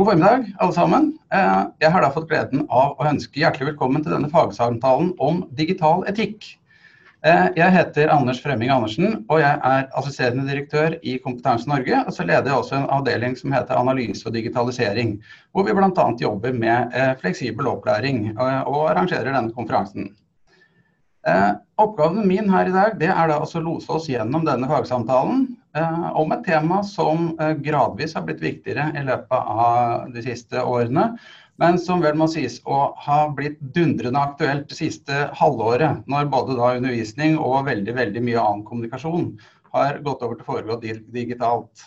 God formiddag, alle sammen. Eh, jeg har da fått gleden av å ønske hjertelig velkommen til denne fagsamtalen om digital etikk. Eh, jeg heter Anders Fremming Andersen, og jeg er assisterende direktør i Kompetanse Norge. Og så leder jeg også en avdeling som heter Analyse og digitalisering, hvor vi bl.a. jobber med eh, fleksibel opplæring og arrangerer denne konferansen. Oppgaven min her i dag det er da å lose oss gjennom denne fagsamtalen om et tema som gradvis har blitt viktigere i løpet av de siste årene men som vel må sies å ha blitt dundrende aktuelt det siste halvåret, når både da undervisning og veldig, veldig mye annen kommunikasjon har gått over til å foregå digitalt.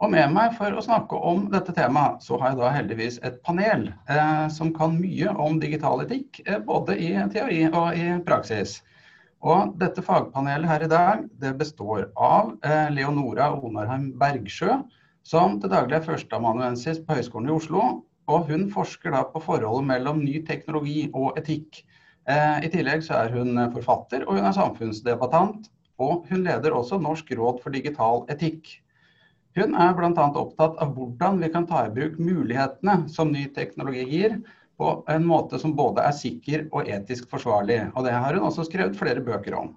Og med meg for å snakke om dette temaet, så har jeg da heldigvis et panel eh, som kan mye om digital etikk, eh, både i teori og i praksis. Og dette fagpanelet her i dag, det består av eh, Leonora Onarheim Bergsjø, som til daglig er førsteamanuensis på Høgskolen i Oslo, og hun forsker da på forholdet mellom ny teknologi og etikk. Eh, I tillegg så er hun forfatter, og hun er samfunnsdebattant. Og hun leder også Norsk råd for digital etikk. Hun er bl.a. opptatt av hvordan vi kan ta i bruk mulighetene som ny teknologi gir, på en måte som både er sikker og etisk forsvarlig. Og det har hun også skrevet flere bøker om.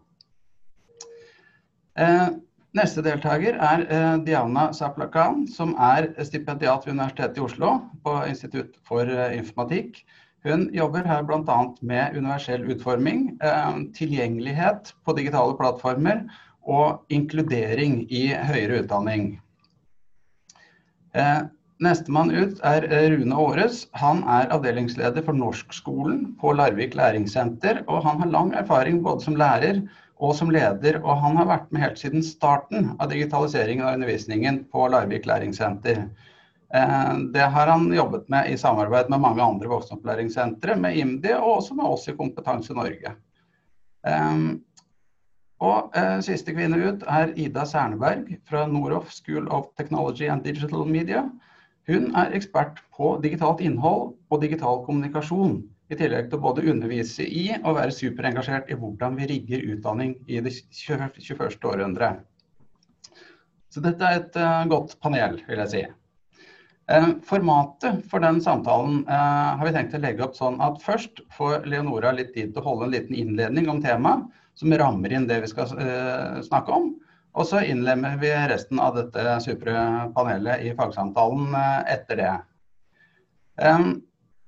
Eh, Neste deltaker er eh, Diana Saplakan, som er stipendiat ved Universitetet i Oslo på Institutt for eh, informatikk. Hun jobber her bl.a. med universell utforming, eh, tilgjengelighet på digitale plattformer og inkludering i høyere utdanning. Nestemann ut er Rune Aores. Han er avdelingsleder for norskskolen på Larvik læringssenter, og han har lang erfaring både som lærer og som leder. Og han har vært med helt siden starten av digitaliseringen av undervisningen på Larvik læringssenter. Eh, det har han jobbet med i samarbeid med mange andre voksenopplæringssentre, med IMDi og også med oss i Kompetanse Norge. Eh, og eh, siste kvinne ut er Ida Serneberg fra Noroff School of Technology and Digital Media. Hun er ekspert på digitalt innhold og digital kommunikasjon. I tillegg til å både undervise i og være superengasjert i hvordan vi rigger utdanning i det 21. århundre. Så dette er et uh, godt panel, vil jeg si. Uh, formatet for den samtalen uh, har vi tenkt å legge opp sånn at først får Leonora litt tid til å holde en liten innledning om temaet, som rammer inn det vi skal snakke om. Og så innlemmer vi resten av dette supre panelet i fagsamtalen etter det.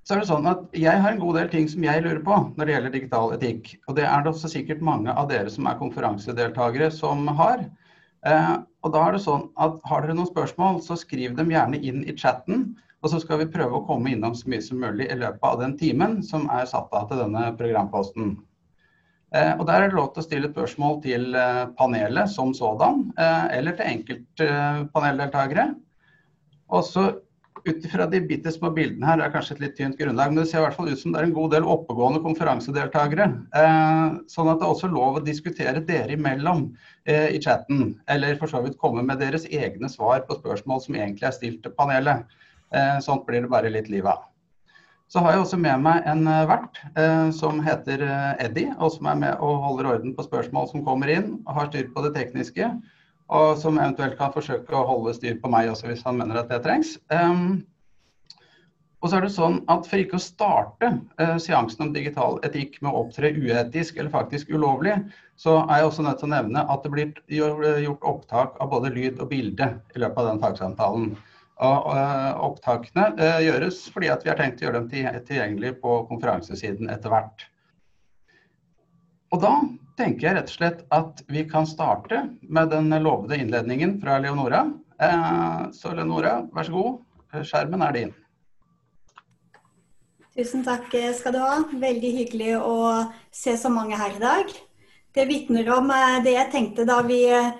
Så er det sånn at Jeg har en god del ting som jeg lurer på når det gjelder digital etikk. Og det er det også sikkert mange av dere som er konferansedeltakere som har. Eh, og da er det sånn at Har dere noen spørsmål, så skriv dem gjerne inn i chatten. Og så skal vi prøve å komme innom så mye som mulig i løpet av den timen som er satt av til denne programposten. Eh, og Der er det lov til å stille spørsmål til eh, panelet som sådan, eh, eller til enkeltpaneldeltakere. Og så ut ifra de bitte små bildene her, det er kanskje et litt tynt grunnlag, men det ser i hvert fall ut som det er en god del oppegående konferansedeltakere. Sånn at det er også lov å diskutere dere imellom i chatten. Eller for så vidt komme med deres egne svar på spørsmål som egentlig er stilt til panelet. Sånt blir det bare litt liv av. Så har jeg også med meg en eh, vert eh, som heter eh, Eddie, og som er med og holder orden på spørsmål som kommer inn, og har styr på det tekniske og som eventuelt kan forsøke å holde styr på meg også hvis han mener at det trengs. Um, og så er det sånn at For ikke å starte eh, seansen om digital etikk med å opptre uetisk eller faktisk ulovlig, så er jeg også nødt til å nevne at det blir gjort opptak av både lyd og bilde i løpet av den fagsamtalen. Uh, opptakene uh, gjøres fordi at vi har tenkt å gjøre dem tilgjengelig på konferansesiden etter hvert. Og da tenker jeg rett og slett at vi kan starte med den lovede innledningen fra Leonora. Eh, så Leonora, vær så god. Skjermen er din. Tusen takk skal du ha. Veldig hyggelig å se så mange her i dag. Det vitner om eh, det jeg tenkte da vi eh,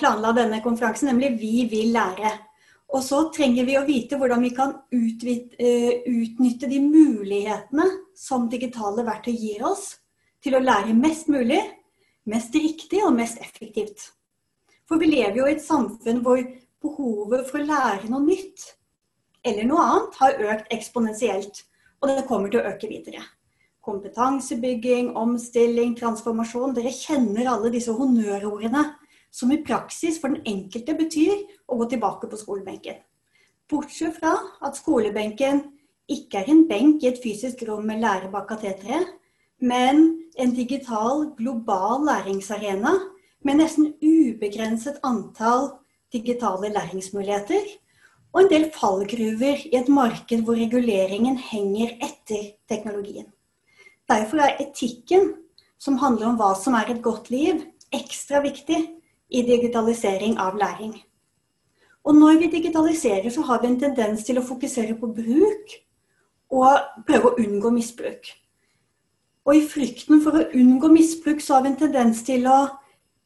planla denne konferansen, nemlig 'Vi vil lære'. Og så trenger vi å vite hvordan vi kan utnytte de mulighetene som digitale verktøy gir oss til å lære mest mulig, mest riktig og mest effektivt. For vi lever jo i et samfunn hvor behovet for å lære noe nytt eller noe annet har økt eksponentielt, og det kommer til å øke videre. Kompetansebygging, omstilling, transformasjon. Dere kjenner alle disse honnørordene som i praksis for den enkelte betyr å gå tilbake på skolebenken. Bortsett fra at skolebenken ikke er en benk i et fysisk rom med lærer bak kateteret, men en digital, global læringsarena med nesten ubegrenset antall digitale læringsmuligheter, og en del fallgruver i et marked hvor reguleringen henger etter teknologien. Derfor er etikken, som handler om hva som er et godt liv, ekstra viktig i digitalisering av læring. Og når vi digitaliserer, så har vi en tendens til å fokusere på bruk og prøve å unngå misbruk. Og i frykten for å unngå misbruk, så har vi en tendens til å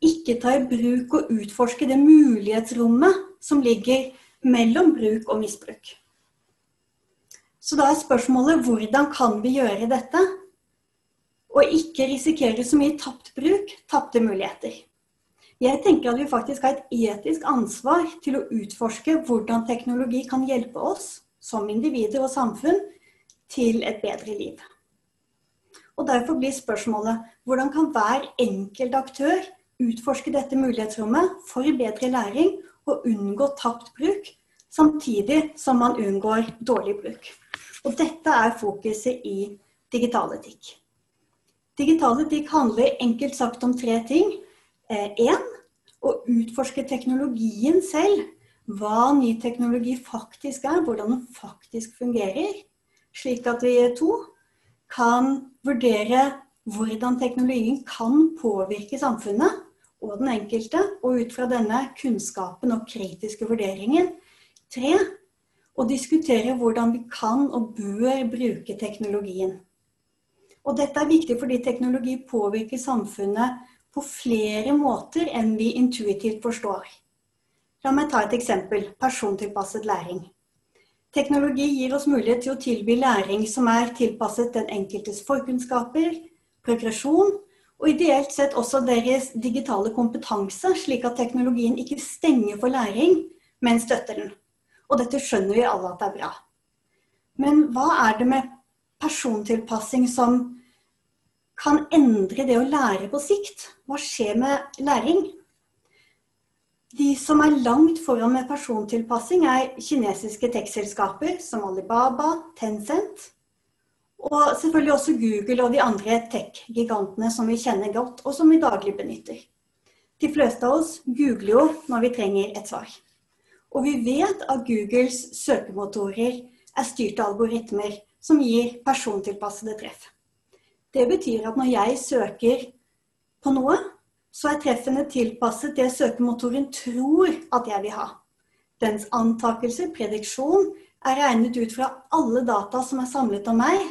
ikke ta i bruk og utforske det mulighetsrommet som ligger mellom bruk og misbruk. Så da er spørsmålet hvordan kan vi gjøre dette? Og ikke risikere så mye tapt bruk, tapte muligheter. Jeg tenker at vi faktisk har et etisk ansvar til å utforske hvordan teknologi kan hjelpe oss som individer og samfunn til et bedre liv. Og Derfor blir spørsmålet hvordan kan hver enkelt aktør utforske dette mulighetsrommet for bedre læring og unngå tapt bruk, samtidig som man unngår dårlig bruk. Og dette er fokuset i digital etikk. Digital etikk handler enkelt sagt om tre ting. Én eh, å utforske teknologien selv. Hva ny teknologi faktisk er, hvordan den faktisk fungerer. Slik at vi to kan vurdere hvordan teknologien kan påvirke samfunnet og den enkelte, og ut fra denne kunnskapen og kritiske vurderingen. Tre, å diskutere hvordan vi kan og bør bruke teknologien. Og dette er viktig fordi teknologi påvirker samfunnet på flere måter enn vi intuitivt forstår. La meg ta et eksempel persontilpasset læring. Teknologi gir oss mulighet til å tilby læring som er tilpasset den enkeltes forkunnskaper, progresjon og ideelt sett også deres digitale kompetanse, slik at teknologien ikke stenger for læring, men støtter den. Og dette skjønner vi alle at det er bra. Men hva er det med persontilpassing som kan endre det å lære på sikt? Hva skjer med læring? De som er langt foran med persontilpassing, er kinesiske tekstselskaper som Alibaba, Tencent og selvfølgelig også Google og de andre tech-gigantene som vi kjenner godt, og som vi daglig benytter. De fleste av oss googler jo når vi trenger et svar. Og vi vet at Googles søkemotorer er styrte algoritmer som gir persontilpassede treff. Det betyr at når jeg søker på noe, så er treffene tilpasset det søkemotoren tror at jeg vil ha. Dens antakelse, prediksjon, er regnet ut fra alle data som er samlet om meg,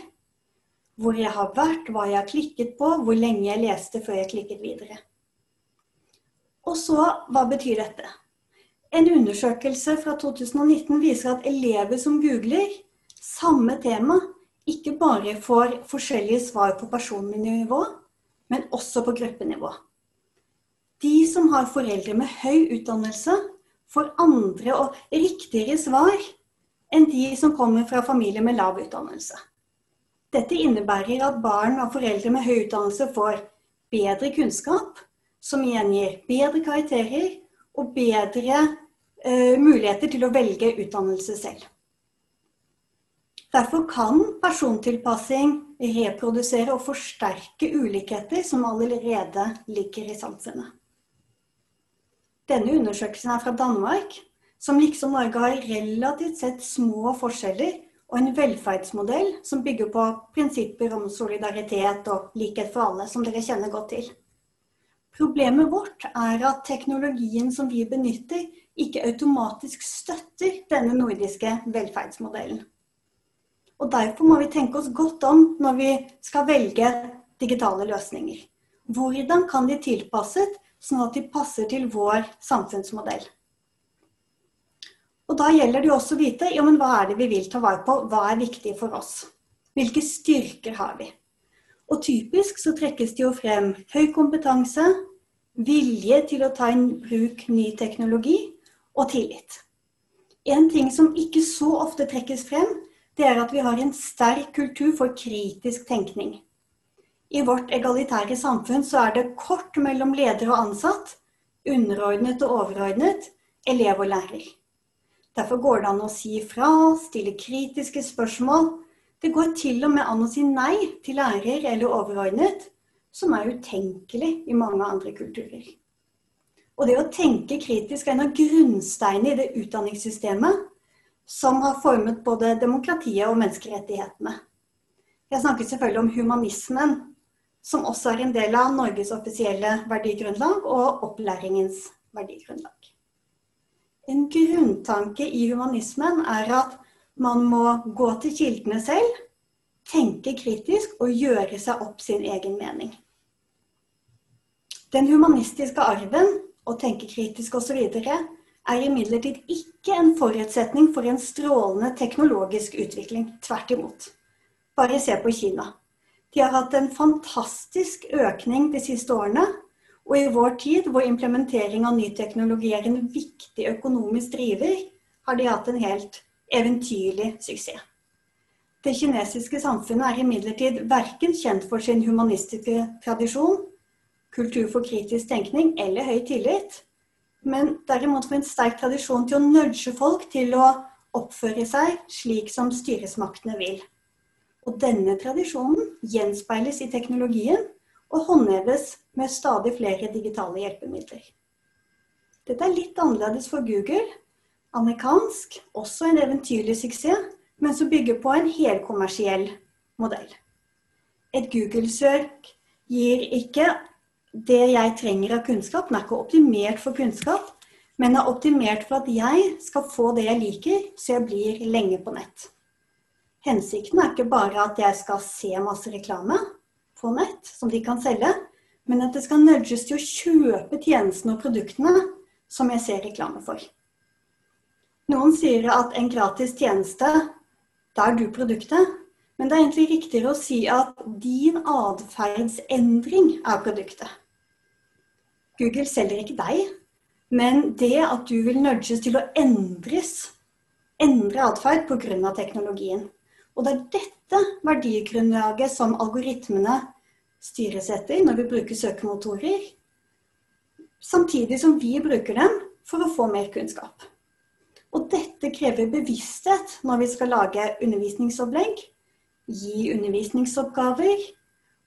hvor jeg har vært, hva jeg har klikket på, hvor lenge jeg leste før jeg klikket videre. Og så, hva betyr dette? En undersøkelse fra 2019 viser at elever som googler samme tema, ikke bare får forskjellige svar på personnivå, men også på gruppenivå. De som har foreldre med høy utdannelse, får andre og riktigere svar enn de som kommer fra familier med lav utdannelse. Dette innebærer at barn av foreldre med høy utdannelse får bedre kunnskap, som igjen gir bedre karakterer og bedre uh, muligheter til å velge utdannelse selv. Derfor kan persontilpassing reprodusere og forsterke ulikheter som allerede ligger i samfunnet. Denne undersøkelsen er fra Danmark, som liksom Norge har relativt sett små forskjeller og en velferdsmodell som bygger på prinsipper om solidaritet og likhet for alle, som dere kjenner godt til. Problemet vårt er at teknologien som vi benytter, ikke automatisk støtter denne nordiske velferdsmodellen. Og Derfor må vi tenke oss godt om når vi skal velge digitale løsninger. Hvordan kan de tilpasses sånn at de passer til vår samfunnsmodell? Og da gjelder det jo også å vite ja, men hva er det vi vil ta vare på, hva er viktig for oss. Hvilke styrker har vi? Og typisk så trekkes det jo frem høy kompetanse, vilje til å ta i bruk ny teknologi og tillit. En ting som ikke så ofte trekkes frem, det er at vi har en sterk kultur for kritisk tenkning. I vårt egalitære samfunn så er det kort mellom leder og ansatt, underordnet og overordnet, elev og lærer. Derfor går det an å si fra, stille kritiske spørsmål. Det går til og med an å si nei til lærer eller overordnet, som er utenkelig i mange andre kulturer. Og det å tenke kritisk er en av grunnsteinene i det utdanningssystemet som har formet både demokratiet og menneskerettighetene. Jeg snakker selvfølgelig om humanismen, som også er en del av Norges offisielle verdigrunnlag og opplæringens verdigrunnlag. En grunntanke i humanismen er at man må gå til kildene selv, tenke kritisk og gjøre seg opp sin egen mening. Den humanistiske arven, å tenke kritisk osv., er imidlertid ikke en forutsetning for en strålende teknologisk utvikling. Tvert imot. Bare se på Kina. De har hatt en fantastisk økning de siste årene. Og i vår tid, hvor implementering av ny teknologi er en viktig økonomisk driver, har de hatt en helt eventyrlig suksess. Det kinesiske samfunnet er imidlertid verken kjent for sin humanistiske tradisjon, kultur for kritisk tenkning eller høy tillit men derimot for en sterk tradisjon til å nudge folk til å oppføre seg slik som styresmaktene vil. Og denne tradisjonen gjenspeiles i teknologien og håndheves med stadig flere digitale hjelpemidler. Dette er litt annerledes for Google. Amerikansk, også en eventyrlig suksess, men som bygger på en helkommersiell modell. Et Google-søk gir ikke det jeg trenger av kunnskap, den er ikke optimert for kunnskap, men er optimert for at jeg skal få det jeg liker, så jeg blir lenge på nett. Hensikten er ikke bare at jeg skal se masse reklame på nett som de kan selge, men at det skal nudges til å kjøpe tjenestene og produktene som jeg ser reklame for. Noen sier at en gratis tjeneste, da er du produktet. Men det er egentlig riktigere å si at din atferdsendring er produktet. Google selger ikke deg, men det at du vil nudges til å endres, endre atferd pga. teknologien. Og det er dette verdigrunnlaget som algoritmene styres etter når vi bruker søkemotorer, samtidig som vi bruker dem for å få mer kunnskap. Og dette krever bevissthet når vi skal lage undervisningsopplegg, gi undervisningsoppgaver,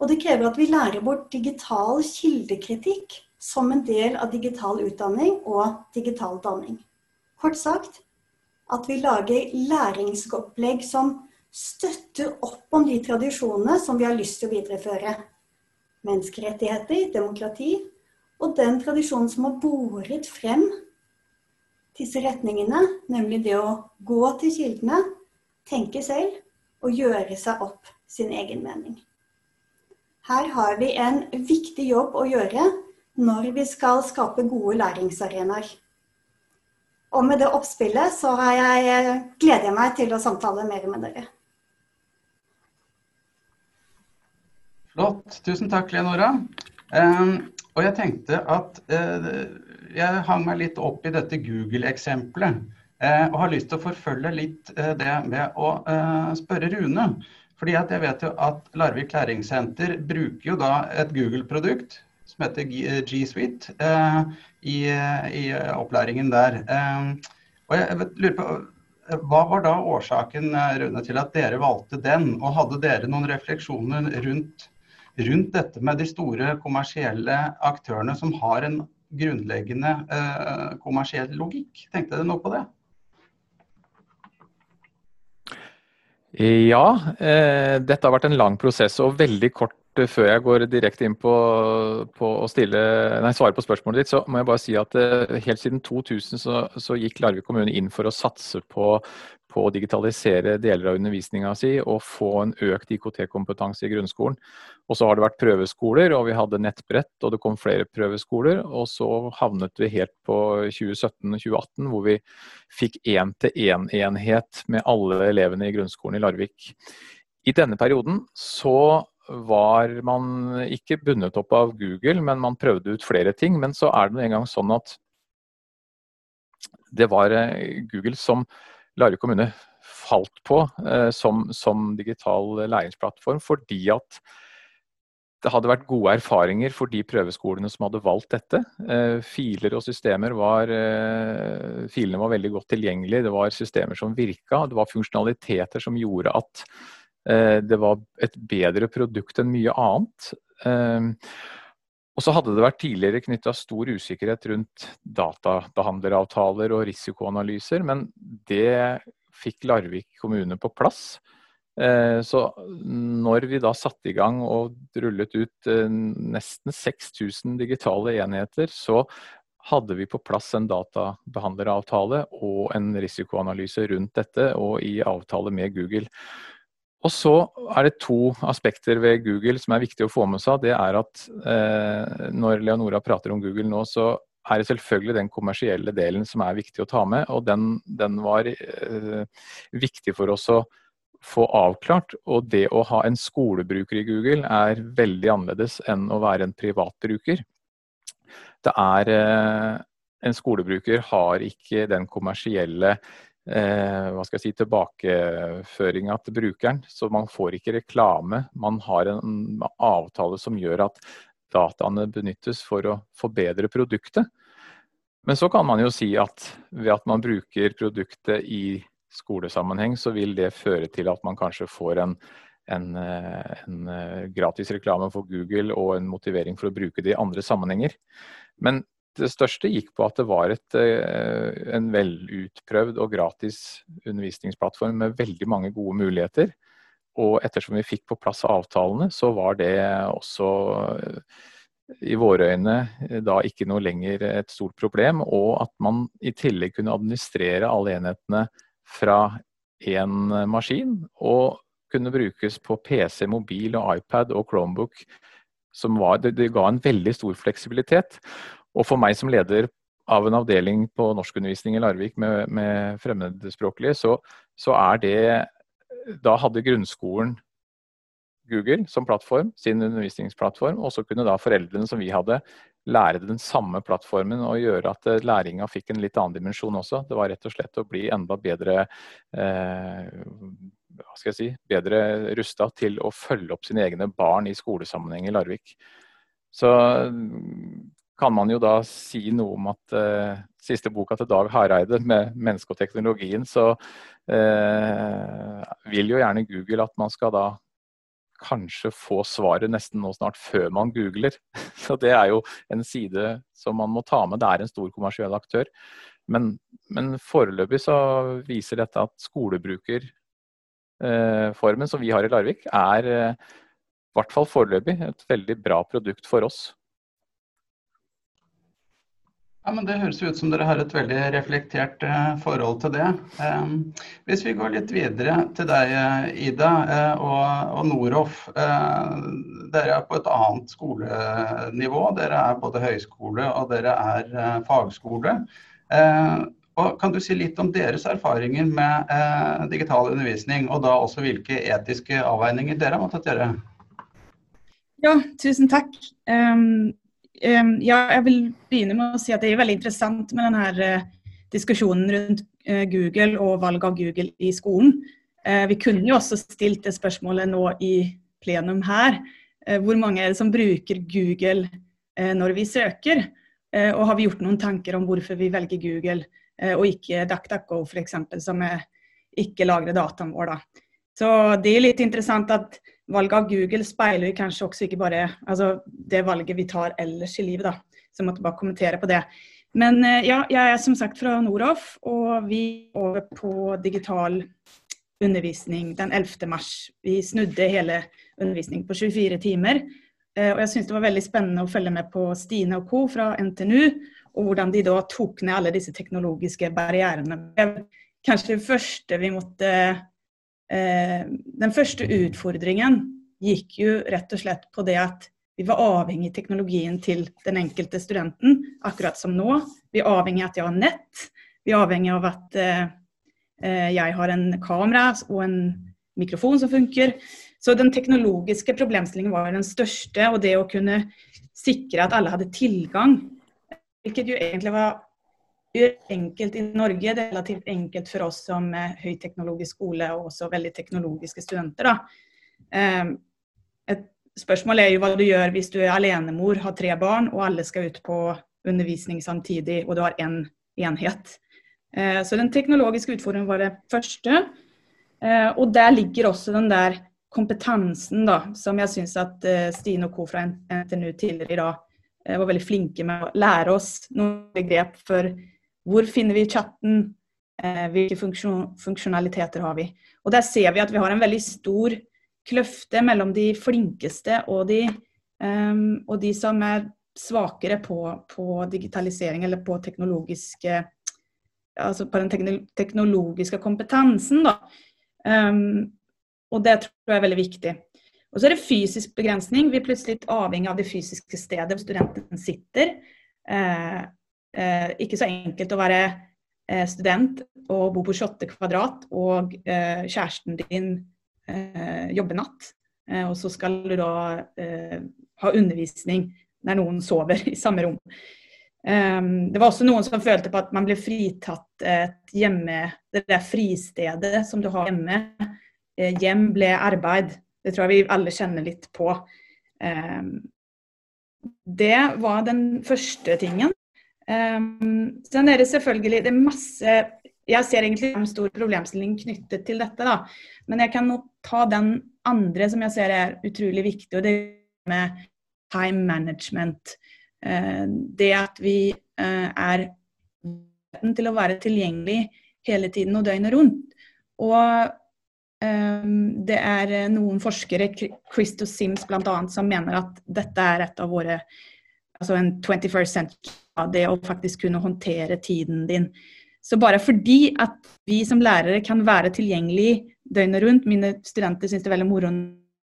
og det krever at vi lærer bort digital kildekritikk som en del av digital utdanning og digital danning. Kort sagt at vi lager læringsopplegg som støtter opp om de tradisjonene som vi har lyst til å videreføre. Menneskerettigheter, demokrati og den tradisjonen som har boret frem disse retningene, nemlig det å gå til kildene, tenke selv og gjøre seg opp sin egen mening. Her har vi en viktig jobb å gjøre når vi skal skape gode læringsarenaer. Og med det oppspillet så jeg, gleder jeg meg til å samtale mer med dere. Flott. Tusen takk, Leonora. Og jeg tenkte at uh, jeg hang meg litt opp i dette Google-eksempelet. Uh, og har lyst til å forfølge litt det med å spørre Rune. Fordi jeg vet jo at Larvik læringssenter bruker jo da et Google-produkt som heter G Suite, eh, i, i, opplæringen der. Eh, og jeg lurer på, Hva var da årsaken Rune, til at dere valgte den? Og hadde dere noen refleksjoner rundt, rundt dette med de store kommersielle aktørene som har en grunnleggende eh, kommersiell logikk? Tenkte dere noe på det? Ja, eh, dette har vært en lang prosess og veldig kort før jeg går direkte inn på, på å stille, nei, svare på spørsmålet ditt, så må jeg bare si at uh, helt siden 2000 så, så gikk Larvik kommune inn for å satse på, på å digitalisere deler av undervisninga si og få en økt IKT-kompetanse i grunnskolen. Og så har det vært prøveskoler, og vi hadde nettbrett, og det kom flere prøveskoler. Og så havnet vi helt på 2017-2018, hvor vi fikk én-til-én-enhet med alle elevene i grunnskolen i Larvik. I denne perioden så var man ikke bundet opp av Google, men man prøvde ut flere ting. Men så er det en gang sånn at det var eh, Google som Larvik kommune falt på eh, som, som, digital læringsplattform, fordi at det hadde vært gode erfaringer for de prøveskolene som hadde valgt dette. Eh, filer og systemer var eh, Filene var veldig godt tilgjengelige, det var systemer som virka. Det var funksjonaliteter som gjorde at det var et bedre produkt enn mye annet. Og så hadde det vært tidligere knytta stor usikkerhet rundt databehandleravtaler og risikoanalyser, men det fikk Larvik kommune på plass. Eh, så når vi da satte i gang og rullet ut eh, nesten 6000 digitale enheter, så hadde vi på plass en databehandleravtale og en risikoanalyse rundt dette, og i avtale med Google. Og så er det to aspekter ved Google som er viktig å få med seg. Det er at eh, når Leonora prater om Google nå, så er det selvfølgelig den kommersielle delen som er viktig å ta med. Og den, den var eh, viktig for oss å få avklart. Og det å ha en skolebruker i Google er veldig annerledes enn å være en privatbruker. Det er eh, En skolebruker har ikke den kommersielle hva skal jeg si, tilbakeføringa til brukeren. Så man får ikke reklame. Man har en avtale som gjør at dataene benyttes for å forbedre produktet. Men så kan man jo si at ved at man bruker produktet i skolesammenheng, så vil det føre til at man kanskje får en, en, eh, en eh, gratis reklame for Google og en motivering for å bruke det i andre sammenhenger. Men det største gikk på at det var et, eh, en velutprøvd og gratis undervisningsplattform med veldig mange gode muligheter. Og ettersom vi fikk på plass avtalene, så var det også i våre øyne da ikke noe lenger et stort problem. Og at man i tillegg kunne administrere alle enhetene fra én maskin, og kunne brukes på PC, mobil og iPad og Chromebook. Var, det, det ga en veldig stor fleksibilitet. Og for meg som leder av en avdeling på norskundervisning i Larvik med, med fremmedspråklige, så, så, er det Da hadde grunnskolen Google som plattform, sin undervisningsplattform, og så kunne da foreldrene som vi hadde, lære den samme plattformen og gjøre at eh, læringa fikk en litt annen dimensjon også. Det var rett og slett å bli enda bedre eh, hva skal jeg si, bedre rusta til å følge opp sine egne barn i skolesammenheng i Larvik. Så kan man jo da si noe om at uh, siste boka til Dag Hareide med 'Mennesket og teknologien', så uh, vil jo gjerne Google at man skal da kanskje få svaret nesten nå snart før man googler. Så det er jo en side som man må ta med. Det er en stor kommersiell aktør. Men, men foreløpig så viser dette at skolebrukerformen eh, som vi har i Larvik, er i hvert fall foreløpig et veldig bra produkt for oss. Ja, men Det høres ut som dere har et veldig reflektert eh, forhold til det. Eh, hvis vi går litt videre til deg, eh, Ida, eh, og, Noroff. Dere er på et annet skolenivå. Dere er både høyskole og dere er fagskole. og kan du si litt om deres erfaringer med digital undervisning, og da også hvilke etiske avveininger dere har måttet gjøre? Ja, tusen takk. Ehm, ja, jeg vil begynne med å si at det er veldig interessant med denne eh, diskusjonen rundt eh, Google og valg av Google i skolen. Eh, vi kunne jo også stilt det spørsmålet nå i plenum her. Hvor mange er det som bruker Google når vi søker? Og har vi gjort noen tanker om hvorfor vi velger Google og ikke DuckDuckGo f.eks., som ikke lagrer dataen vår? Da. Så det er litt interessant at valget av Google speiler kanskje også ikke bare altså, det valget vi tar ellers i livet. da. Så jeg måtte bare kommentere på det. Men eh, ja, jeg er som sagt fra Noroff, og vi er over på digital undervisning den 11. mars. Vi snudde hele undervisningen på 24 timer. Eh, og jeg syns det var veldig spennende å følge med på Stine og co. fra NTNU, og hvordan de da tok ned alle disse teknologiske barrierene. Kanskje det første vi måtte den første utfordringen gikk jo rett og slett på det at vi var avhengig av teknologien til den enkelte studenten, akkurat som nå. Vi er avhengig av at jeg har nett. Vi er avhengig av at eh, eh, jeg har en kamera og en mikrofon som funker. Så den teknologiske problemstillingen var den største, og det å kunne sikre at alle hadde tilgang, hvilket jo egentlig var enkelt i Norge. Det er relativt enkelt for oss som høyteknologisk skole og også veldig teknologiske studenter. Ehm, et spørsmål er jo hva du gjør hvis du er alenemor, har tre barn og alle skal ut på undervisning samtidig, og du har én en enhet. Eh, så den teknologiske utfordringen var det første. Eh, og der ligger også den der kompetansen da, som jeg syns at eh, Stine og co. fra NTNU tidligere i dag var veldig flinke med å lære oss noen begrep for hvor finner vi chatten, hvilke funksjonaliteter har vi. Og der ser vi at vi har en veldig stor kløfte mellom de flinkeste og de, um, og de som er svakere på, på, digitalisering eller på altså på den teknologiske kompetansen. Um, og det tror jeg er veldig viktig. Og så er det fysisk begrensning. Vi er plutselig avhengig av det fysiske stedet hvor studenten sitter. Eh, eh, ikke så enkelt å være eh, student og bo på 28 kvadrat, og eh, kjæresten din eh, jobbe natt. Eh, og så skal du da eh, ha undervisning når noen sover i samme rom. Um, det var også noen som følte på at man ble fritatt et hjemme, det der fristedet som du har hjemme. Hjem ble arbeid. Det tror jeg vi alle kjenner litt på. Um, det var den første tingen. Um, sen er det selvfølgelig det er masse Jeg ser egentlig en stor problemstilling knyttet til dette. da, Men jeg kan nå ta den andre som jeg ser er utrolig viktig, og det med time management. Uh, det at vi uh, er til å være tilgjengelig hele tiden og døgnet rundt. Og um, det er noen forskere, Christo Sims bl.a., som mener at dette er et av våre altså en 21st century, det å faktisk kunne håndtere tiden din. Så bare fordi at vi som lærere kan være tilgjengelig døgnet rundt. Mine studenter syns det er veldig moro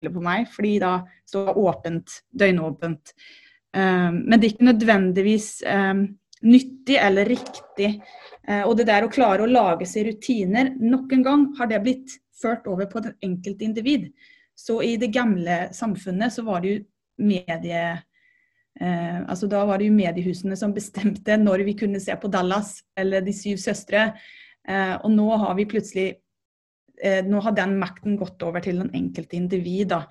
på meg, fordi da står det åpent, døgnåpent. Um, men det er ikke nødvendigvis um, nyttig eller riktig. Uh, og det der å klare å lage seg rutiner Nok en gang har det blitt ført over på det enkelte individ. Så i det gamle samfunnet så var det jo medie... Uh, altså Da var det jo mediehusene som bestemte når vi kunne se på Dallas eller De syv søstre. Eh, og nå har vi plutselig Eh, nå har den makten gått over til den enkelte individ. Da.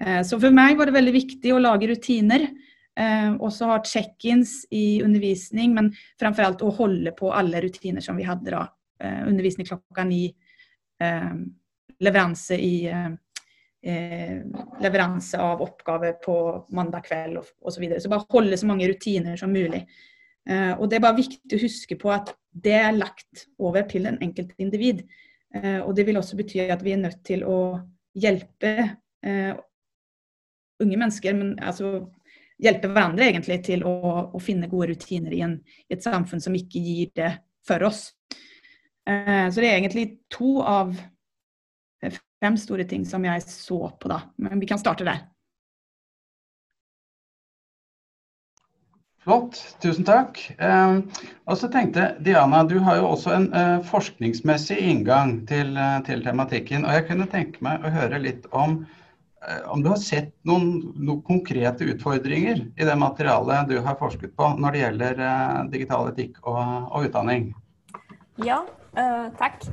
Eh, så for meg var det veldig viktig å lage rutiner. Eh, også ha check-ins i undervisning, men framfor alt å holde på alle rutiner som vi hadde da. Undervisning klokka ni, leveranse i leveranse av oppgaver på mandag kveld osv. Så, videre. så bare holde så mange rutiner som mulig. Og Det er bare viktig å huske på at det er lagt over til den enkelte individ. Eh, og det vil også bety at vi er nødt til å hjelpe eh, unge mennesker, men altså hjelpe hverandre egentlig til å, å finne gode rutiner i, en, i, et samfunn som ikke gir det for oss. Eh, så det er egentlig to av fem store ting som jeg så på, da. Men vi kan starte der. Flott, tusen takk. Eh, og så tenkte Diana, du har jo også en eh, forskningsmessig inngang til, eh, til, tematikken. Og jeg kunne tenke meg å høre litt om eh, om du har sett noen, noen, konkrete utfordringer i det materialet du har forsket på når det gjelder eh, digital etikk og, og utdanning? Ja, eh, takk.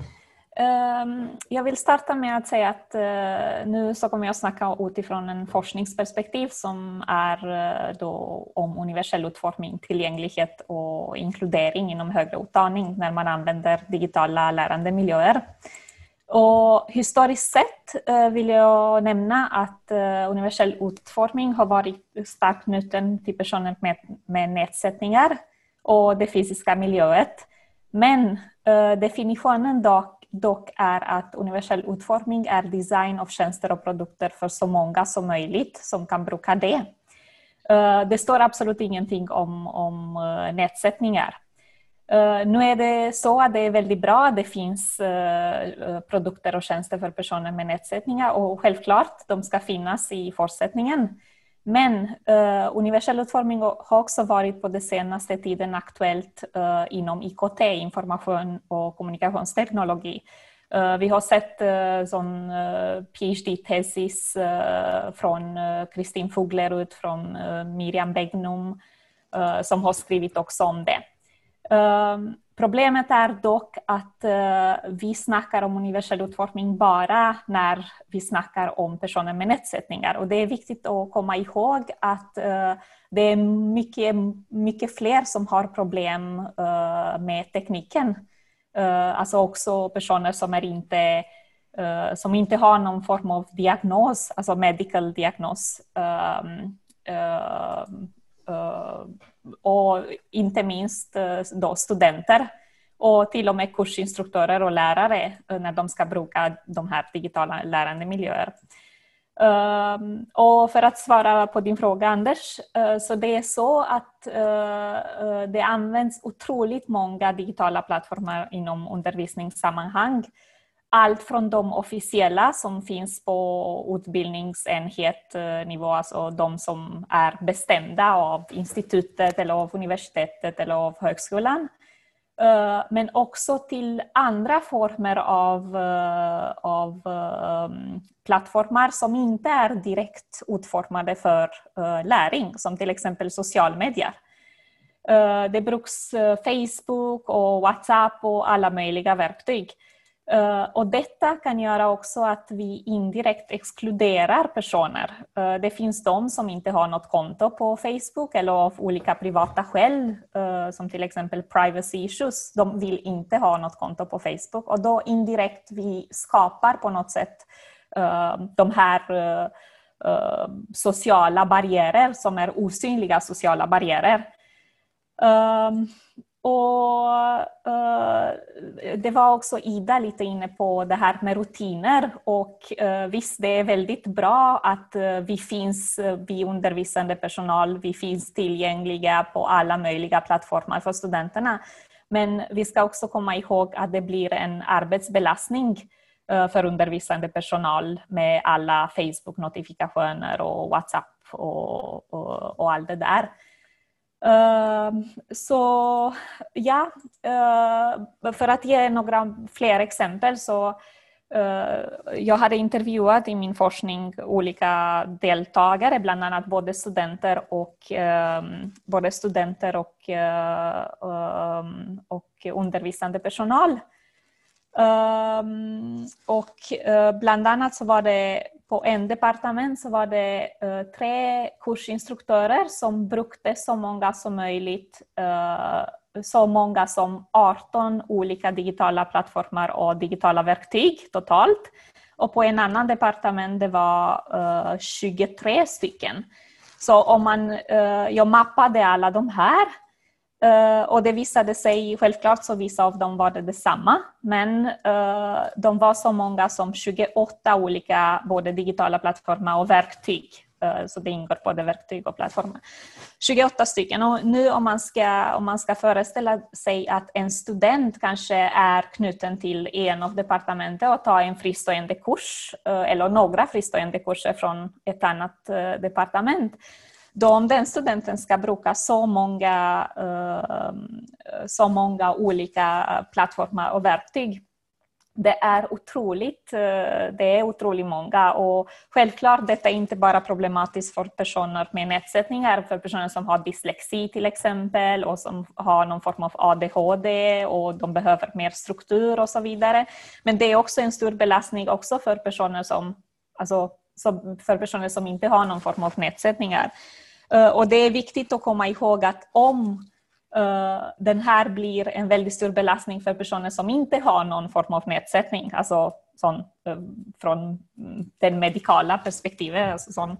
Ehm, jag vill starta med att säga att eh, nu så kommer jag snacka utifrån en forskningsperspektiv som är eh, då om universell utformning, tillgänglighet och inkludering inom högre utbildning när man använder digitala lärandemiljöer. Och historiskt sett eh, vill jag nämna att universell utformning har varit starkt knuten till personer med, med nedsättningar och det fysiska miljöet. Men definitionen dock dock är att universell utformning är design av tjänster och produkter för så många som möjligt som kan bruka det. Eh, det står absolut ingenting om, om eh, nedsättningar. Eh, nu är det så att det är väldigt bra att det finns produkter och tjänster för personer med nedsättningar och självklart, de ska finnas i fortsättningen. Men uh, universell utforming har också varit på den senaste tiden aktuellt uh, inom IKT, information och kommunikationsteknologi. Uh, vi har sett uh, sån PhD-tesis från Kristin Fuglerud, från Miriam Begnum, som har skrivit också om det. Problemet er dock at uh, vi snakker om universell utformning bare når vi snakker om personer med nedsättningar. Og det er viktig å komme ihåg at uh, det er mye, mye flere som har problem uh, med teknikken. Altså også personer som, ikke som inte har någon form av diagnos, alltså medical diagnos. Um, och ikke minst eh, då studenter Og til og med kursinstruktører og lærere når när de skal bruke de her digitale lärandemiljöer. Um, og for å svare på din spørsmål, Anders, uh, så det er så at uh, det används otroligt mange digitale plattformer inom undervisningssammanhang allt från de officiella som finns på utbildningsenhetnivå, alltså de som är bestämda av institutet eller av universitetet eller av högskolan. Eh, men också till andra former av, eh, av plattformar som inte är direkt utformade för læring, som till exempel medier. Det bruks Facebook och WhatsApp och alla möjliga verktyg. Uh, och detta kan göra också att vi indirekt exkluderar personer. Uh, det finns de som inte har något konto på Facebook eller av olika privata skäl, uh, som exempel privacy issues. De vill inte ha något konto på Facebook och då indirekt vi skapar på något sätt de här sociala barriärer som är osynliga sociala barriärer. Och uh, Det var også Ida litt inne på det her med rutiner Og uh, visst, det er veldig bra at uh, vi finns, vi undervisande personal, vi fins tilgjengelige på alle mulige plattformer for studentene, Men vi skal også komme i ihåg at det blir en arbeidsbelastning for undervisande personal med alle Facebook-notifikationer og WhatsApp og, og, og alt det där. Ehm, så ja, uh, å att ge några fler exempel så uh, jeg intervjuet intervjuat i min forskning ulike deltakere, bl.a. både studenter og, um, både studenter och, um, och undervisande personal. och bland annat så var det på en departement så var det uh, tre kursinstruktører som brukte så mange som mulig uh, så mange som 18 olika digitala plattformer og digitala verktyg totalt. Og på en annen departement det var uh, eh, 23 stykken. Så om man, jag mappade alle de här Uh, och det visade sig, självklart så vissa av dem var det detsamma, men uh, de var så många som 28 olika både digitala plattformar och verktyg. Uh, så det ingår både verktyg och plattformar. 28 stycken. Och nu om man, ska, om man ska föreställa sig att en student kanske är knuten till en av departementen och tar en fristående kurs eller några fristående kurser från ett annat departement då om den studenten ska bruka så många, uh, så många olika plattformar och verktyg det är otroligt, eh, det är otroligt många och självklart detta är inte bara problematiskt för personer med nedsättningar, för personer som har dyslexi till exempel och som har någon form av ADHD och de behöver mer struktur och så vidare. Men det är också en stor belastning också för personer som, alltså, för personer som inte har någon form av nedsättningar. Eh, och det är viktigt att komma ihåg att om uh, den här blir en väldigt stor belastning för personer som inte har någon form av nedsättning, alltså sån, uh, från det medikala perspektivet, alltså sån,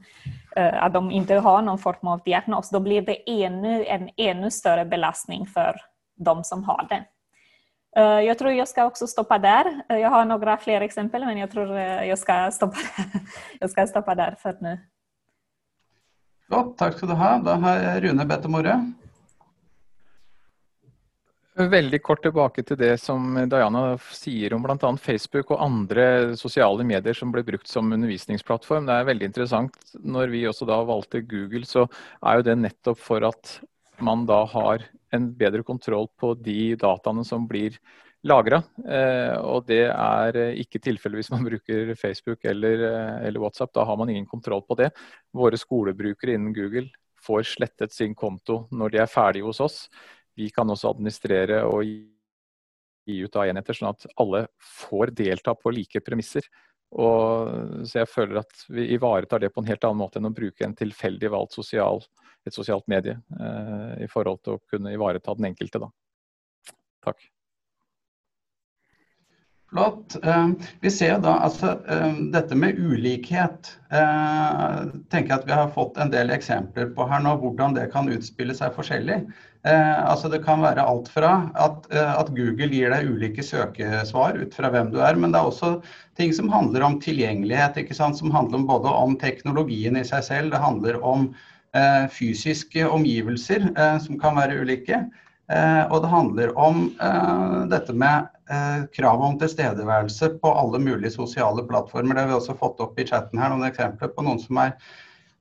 att de inte har någon form av diagnos, då blir det ännu, en ännu större belastning för de som har det. Jag tror jag ska också stoppa där. Jag har några fler exempel men jag tror jag ska stoppa, jag ska stoppa där för nu. Godt, takk skal du ha. Da har Rune bedt om ordet. Veldig kort tilbake til det som Diana sier om bl.a. Facebook og andre sosiale medier som ble brukt som undervisningsplattform. Det er veldig interessant. Når vi også da valgte Google, så er jo det nettopp for at man da har en bedre kontroll på de dataene som blir lagra. Eh, og det er eh, ikke tilfellet hvis man bruker Facebook eller, eh, eller, WhatsApp. Da har man ingen kontroll på det. Våre skolebrukere innen Google får slettet sin konto når de er ferdige hos oss. vi kan også administrere og gi ut av enheter, sånn at alle får delta på like premisser. Og, så jeg føler at vi ivaretar det på en helt annen måte enn å bruke en tilfeldig valgt sosial, et sosialt medie eh, i forhold til å kunne ivareta den enkelte. Da. Takk. Flott. Eh, vi ser da altså eh, dette med ulikhet. Eh, tenker jeg at Vi har fått en del eksempler på her nå hvordan det kan utspille seg forskjellig. Altså Det kan være alt fra at, at Google gir deg ulike søkesvar ut fra hvem du er, men det er også ting som handler om tilgjengelighet, ikke sant? som handler om både om teknologien i seg selv, det handler om fysiske omgivelser som kan være ulike. Og det handler om dette med eh, krav om tilstedeværelse på alle mulige sosiale plattformer. Det har vi også fått opp i chatten her noen eksempler på noen som er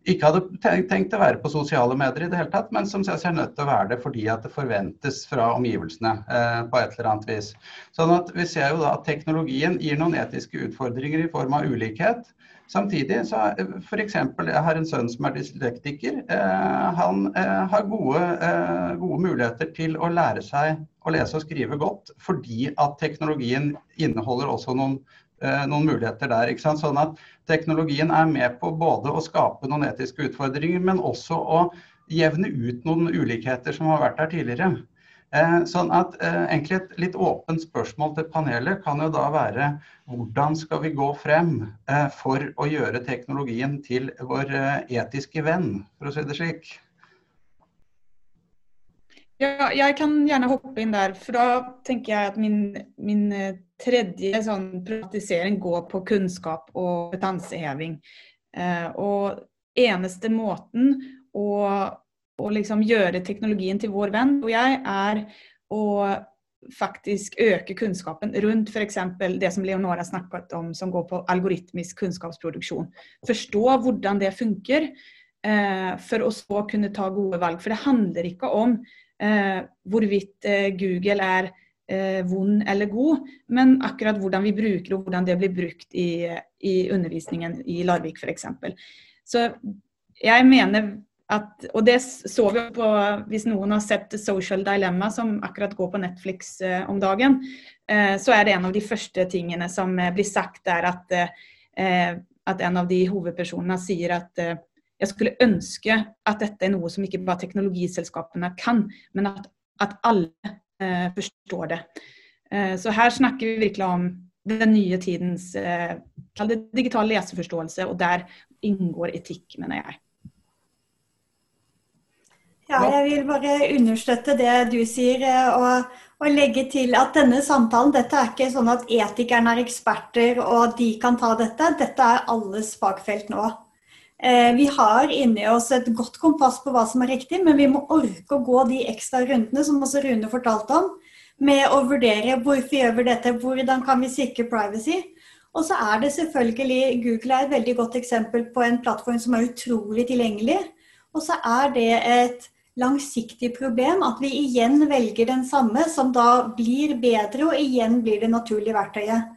ikke hadde tenkt å være på sosiale medier i det hele tatt, men som ser seg nødt til å være det fordi at det forventes fra omgivelsene eh, på et eller annet vis. Sånn at Vi ser jo da at teknologien gir noen etiske utfordringer i form av ulikhet. Samtidig så f.eks. jeg har en sønn som er dyslektiker. Eh, han eh, har gode, eh, gode, muligheter til å lære seg å lese og skrive godt, fordi at teknologien inneholder også noen, eh, noen muligheter der. Sånn at teknologien er med på både å skape noen etiske utfordringer, men også å jevne ut noen ulikheter som har vært der tidligere. Eh, sånn at eh, egentlig Et litt åpent spørsmål til panelet kan jo da være hvordan skal vi gå frem eh, for å gjøre teknologien til vår etiske venn, for å si det slik? Ja, jeg kan gjerne hoppe inn der. For da tenker jeg at min, min tredje sånn privatisering går på kunnskap og kompetanseheving. Eh, og eneste måten å å liksom gjøre teknologien til vår venn, og jeg, er å faktisk øke kunnskapen rundt f.eks. det som Leonora snakket om, som går på algoritmisk kunnskapsproduksjon. Forstå hvordan det funker, eh, for å så kunne ta gode valg. For det handler ikke om eh, hvorvidt eh, Google er vond eller god, men akkurat hvordan vi bruker og hvordan det blir brukt i, i undervisningen i Larvik f.eks. Så jeg mener at, og det så vi på hvis noen har sett Social Dilemma, som akkurat går på Netflix eh, om dagen, eh, så er det en av de første tingene som eh, blir sagt, er at, eh, at en av de hovedpersonene sier at eh, jeg skulle ønske at dette er noe som ikke bare teknologiselskapene kan, men at, at alle eh, forstår det. så her snakker vi virkelig om den nye tidens digital leseforståelse, og der inngår etikk, mener jeg. Ja, jeg vil bare understøtte det du sier, eh, og, og, legge til at denne samtalen Dette er ikke sånn at etikerne er eksperter og de kan ta dette. Dette er alles fagfelt nå. Eh, vi har inni oss et godt kompass på hva som er riktig, men vi må orke å gå de ekstra rundene som også Rune fortalte om, med å vurdere hvorfor gjør vi dette, hvordan kan vi sikre privacy. Og så er det selvfølgelig Google er et veldig godt eksempel på en plattform som er utrolig tilgjengelig. Og så er det et langsiktig problem at vi igjen velger den samme, som da blir bedre, og igjen blir det naturlige verktøyet.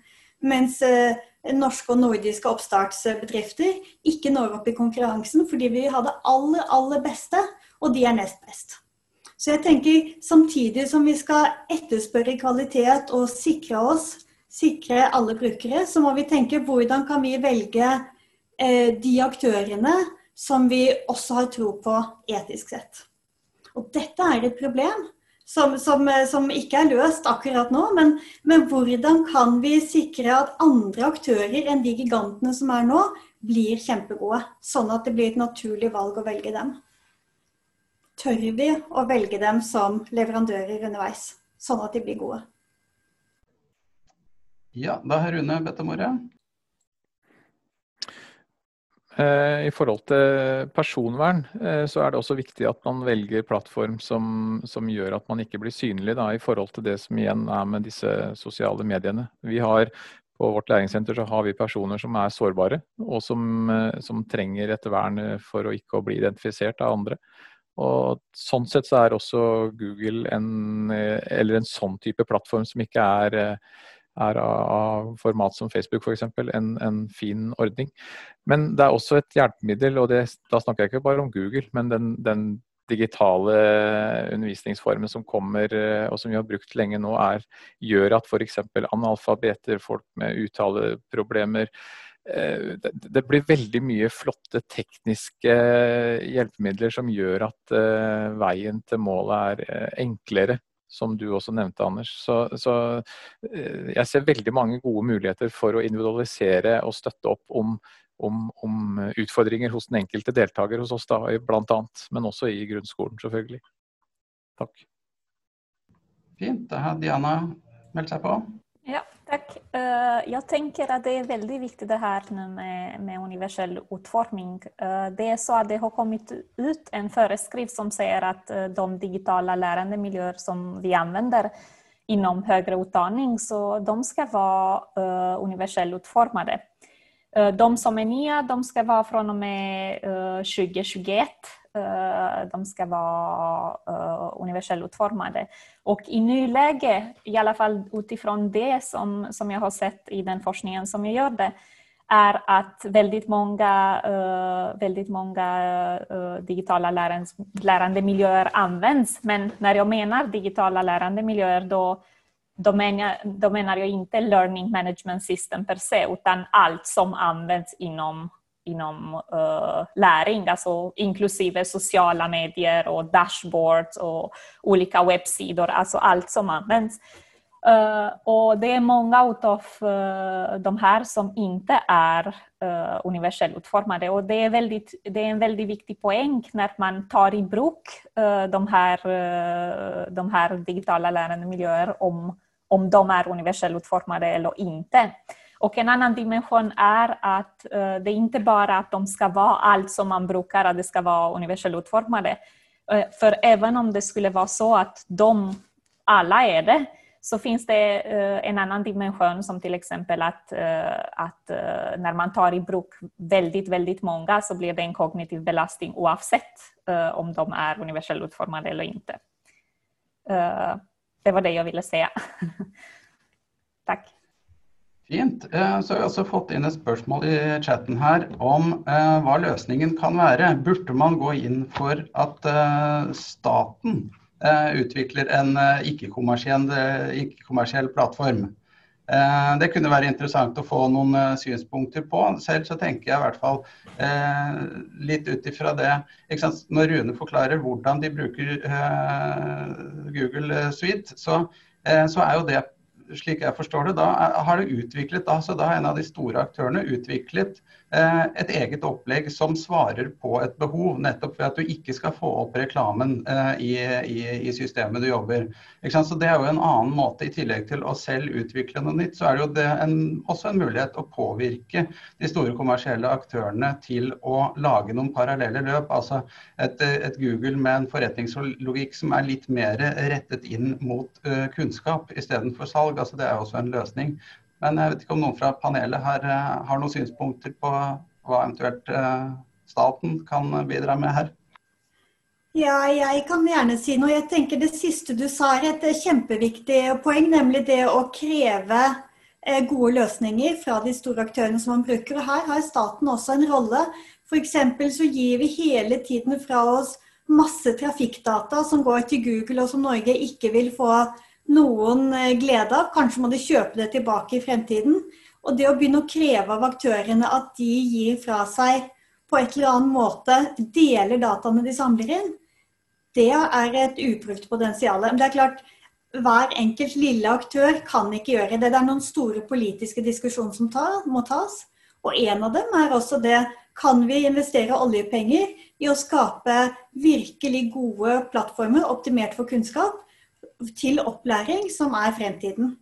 Mens eh, norske og nordiske oppstartsbedrifter ikke når opp i konkurransen fordi vi har det aller, aller beste, og de er nest best. Så jeg tenker samtidig som vi skal etterspørre kvalitet og sikre oss, sikre alle brukere, så må vi tenke hvordan kan vi velge eh, de aktørene som vi også har tro på etisk sett. Og dette er et problem som, som, som ikke er løst akkurat nå. Men, men, hvordan kan vi sikre at andre aktører enn de gigantene som er nå, blir kjempegode? Sånn at det blir et naturlig valg å velge dem. Tør vi å velge dem som leverandører underveis, sånn at de blir gode? Ja, da har Rune bedt om ordet. Eh, I forhold til personvern eh, så er det også viktig at man velger plattform som, som gjør at man ikke blir synlig da, i forhold til det som igjen er med disse sosiale mediene. Vi har på vårt læringssenter så har vi personer som er sårbare, og som, eh, som trenger et vern for å ikke å bli identifisert av andre. Og Sånn sett så er også Google en, eller en sånn type plattform som ikke er er av format som Facebook f.eks. En, en fin ordning. Men det er også et hjelpemiddel, og det, da snakker jeg ikke bare om Google, men den, den digitale undervisningsformen som kommer, og som vi har brukt lenge nå, er, gjør at f.eks. analfabeter, folk med uttaleproblemer, det, det blir veldig mye flotte tekniske hjelpemidler som gjør at veien til målet er enklere som du også nevnte, Anders. Så, så, eh, jeg ser veldig mange gode muligheter for å individualisere og støtte opp om, om, om utfordringer hos den enkelte deltaker hos oss, da, blant annet. Men også i grunnskolen, selvfølgelig. Takk. Fint. Da har Diana meldt seg på. Ja, takk. Jeg tenker at det er veldig viktig det her med, universell utformning. Eh, det er så at det har kommet ut en foreskrift som sier at eh, de digitala miljøer som vi anvender inom høyere utdanning, så de skal være universell utformade. De som er nye, de skal være fra og med 2021 Eh, de ska vara uh, universellt utformade. Och i nuläget, i alla fall utifrån det som, som jag har sett i den forskningen som jag gjorde, är att väldigt många, uh, väldigt många digitala lärande, lärandemiljöer används. Men när jag menar digitala lärandemiljöer då, då, menar, då menar jag inte learning management system per se, utan allt som används inom inom uh, läring, alltså inklusive sociala medier och dashboards och olika webbsidor, alltså allt som används. Uh, och det är många av uh, de här som inte är uh, universellt utformade och det är, väldigt, det är en väldigt viktig poäng när man tar i bruk de, här, de här digitala lärandemiljöer om, om de är universellt utformade eller inte. Och en annan dimension är att uh, det inte bara att de ska vara allt som man brukar, att det ska vara universellt utformade. Uh, för även om det skulle vara så att de alla är det, så finns det uh, en annan dimension som till exempel att, att när man tar i bruk väldigt, väldigt många så blir det en kognitiv belastning oavsett om de är universellt utformade eller inte. det var det jag ville säga. Tack. Fint. Eh, så har vi også fått inn et spørsmål i chatten her om eh, hva løsningen kan være. Burde man gå inn for at eh, staten utvikler en ikke-kommersiell ikke plattform? Det kunne være interessant å få noen synspunkter på. Selv så tenker jeg i hvert fall litt ut ifra det Når Rune forklarer hvordan de bruker Google Suite, så, så er jo det slik jeg forstår det, da har det utviklet, da, så da har en av de store aktørene utviklet et eget opplegg som svarer på et behov, nettopp ved at du ikke skal få opp reklamen eh, i, i, i systemet du jobber. Så Det er jo en annen måte, i tillegg til å selv utvikle noe nytt, så er det jo det en, også en mulighet å påvirke de store kommersielle aktørene til å lage noen parallelle løp. Altså et, et Google med en forretningslogikk som er litt mer rettet inn mot uh, kunnskap istedenfor salg. Altså det er også en løsning. Men jeg vet ikke om noen fra panelet her eh, har noen synspunkter på hva eventuelt eh, staten kan bidra med her? Ja, jeg kan gjerne si noe. Jeg tenker Det siste du sa er et kjempeviktig poeng, nemlig det å kreve eh, gode løsninger fra de store aktørene som man bruker. Og Her har staten også en rolle. F.eks. så gir vi hele tiden fra oss masse trafikkdata som går til Google, og som Norge ikke vil få noen eh, glede av. Kanskje må de kjøpe det tilbake i fremtiden. Og det å begynne å kreve av aktørene at de gir fra seg på et eller annet måte, deler dataene de samler inn, det er et ubrukt potensial. Men det er klart, hver enkelt lille aktør kan ikke gjøre det. Det er noen store politiske diskusjoner som tar, må tas. Og en av dem er også det kan vi investere oljepenger i å skape virkelig gode plattformer optimert for kunnskap, til opplæring som er fremtiden.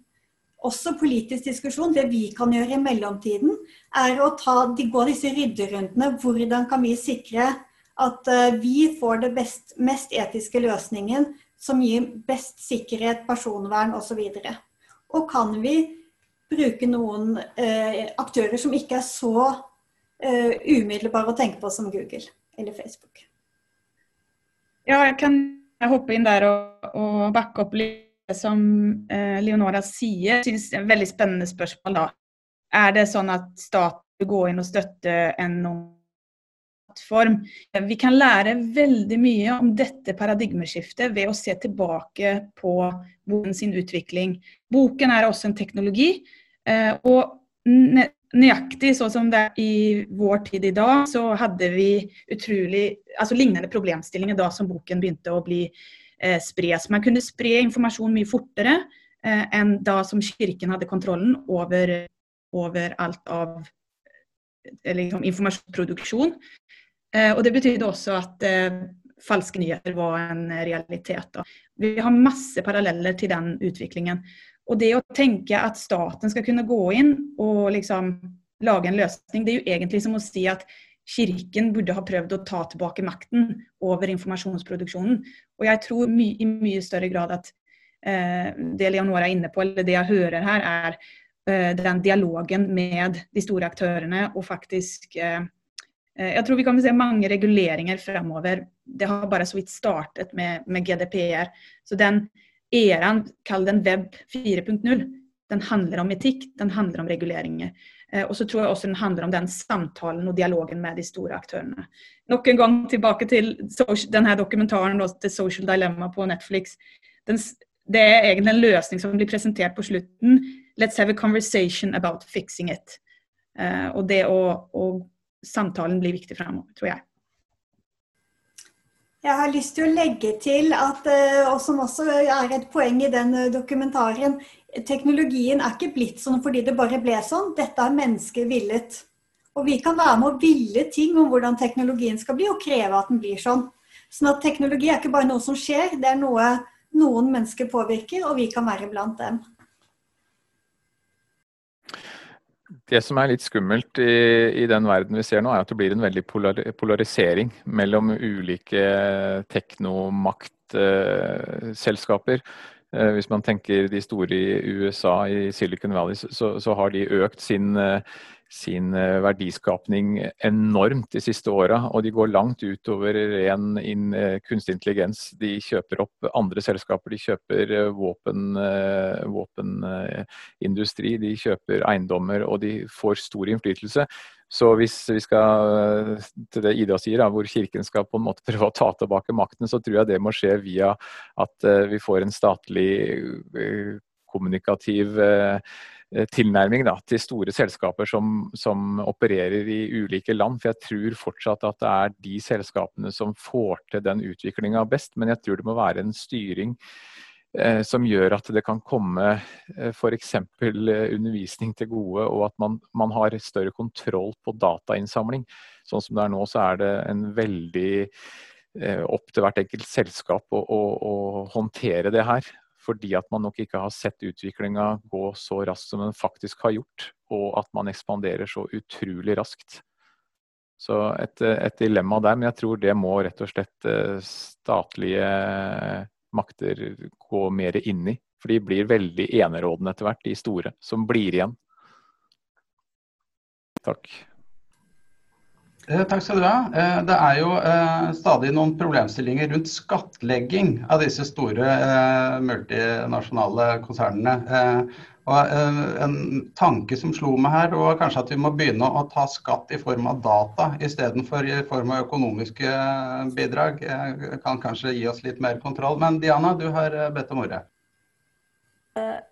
Også politisk diskusjon. Det vi kan gjøre i mellomtiden, er å ta, gå disse rydderundene. Hvordan kan vi sikre at uh, vi får det mest etiske løsningen som gir best sikkerhet, personvern osv. Og, og kan vi bruke noen uh, aktører som ikke er så uh, umiddelbare å tenke på som Google eller Facebook? Ja, jeg kan hoppe inn der og, og backe opp litt som eh, Leonora sier. Synes det er et veldig spennende spørsmål da. Er det sånn at staten vil gå inn og støtte en plattform. Vi kan lære veldig mye om dette paradigmeskiftet ved å se tilbake på boken utvikling. Boken er også en teknologi. Eh, og nøyaktig sånn som det er i vår tid i dag, så hadde vi utrolig altså lignende problemstillinger da som boken begynte å bli eh, spres. Man kunne spre informasjon mye fortere eh, enn da som kirken hadde kontrollen over, over alt av liksom, informasjonsproduksjon. Eh, og det betydde også at eh, falske nyheter var en realitet. Da. Vi har masse paralleller til den utviklingen. Og det å tenke at staten skal kunne gå inn og liksom lage en løsning, det er jo egentlig som å si at Kirken burde ha prøvd å ta tilbake makten over informasjonsproduksjonen. Og jeg tror my i mye større grad at eh, det Leonora er inne på, eller det jeg hører her, er eh, den dialogen med de store aktørene og faktisk eh, eh Jeg tror vi kan se mange reguleringer fremover. Det har bare så vidt startet med, med GDPR. Så den æraen, kall den web 4.0, den handler om etikk, den handler om reguleringer. Eh, og så tror jeg også den handler om den samtalen og dialogen med de store aktørene. Nok en gang tilbake til denne dokumentaren til Social Dilemma på Netflix. Den, det er egentlig en løsning som blir presentert på slutten. Let's have a conversation about fixing it. Uh, og det å, og samtalen blir viktig fremover, tror jeg. Jeg har lyst til å legge til at, eh, og som også er et poeng i den dokumentaren, teknologien er ikke blitt sånn fordi det bare ble sånn. Dette har mennesker villet. Og vi kan være med å ville ting om hvordan teknologien skal bli, og kreve at den blir sånn. Sånn at teknologi er ikke bare noe som skjer, det er noe noen mennesker påvirker, og vi kan være blant dem. Det som er litt skummelt i, i, den verden vi ser nå, er at det blir en veldig polar, polarisering mellom ulike teknomaktselskaper. Eh, hvis man tenker de store i USA, i Silicon Valley, så, så har de økt sin, eh, sin eh, verdiskapning enormt de siste åra. Og de går langt utover ren in, kunstig intelligens. De kjøper opp andre selskaper. De kjøper våpen, våpenindustri, de kjøper eiendommer og de får stor innflytelse. Så hvis vi skal til det Ida sier, da, hvor Kirken skal på en måte prøve å ta tilbake makten, så tror jeg det må skje via at uh, vi får en statlig uh, kommunikativ tilnærming da, til store selskaper som, som, opererer i ulike land. For jeg tror fortsatt at det er de selskapene som får til den utviklinga best. Men jeg tror det må være en styring Eh, som gjør at det kan komme eh, f.eks. Eh, undervisning til gode, og at man, man, har større kontroll på datainnsamling. Sånn som det er nå, så er det en veldig opp til hvert enkelt selskap å, å, å håndtere det her. Fordi at man nok ikke har sett utviklinga gå så raskt som den faktisk har gjort, og at man ekspanderer så utrolig raskt. Så et, et dilemma der, men jeg tror det må rett og slett statlige makter gå mer inn i. For de blir veldig enerådende etter hvert, de store, som blir igjen. Takk. Eh, takk skal du ha. Eh, det er jo eh, stadig noen problemstillinger rundt skattlegging av disse store multinasjonale konsernene. Og En tanke som slo meg her, var kanskje at vi må begynne å ta skatt i form av data istedenfor i form av økonomiske bidrag. Det kan kanskje gi oss litt mer kontroll. Men Diana, du har bedt om ordet.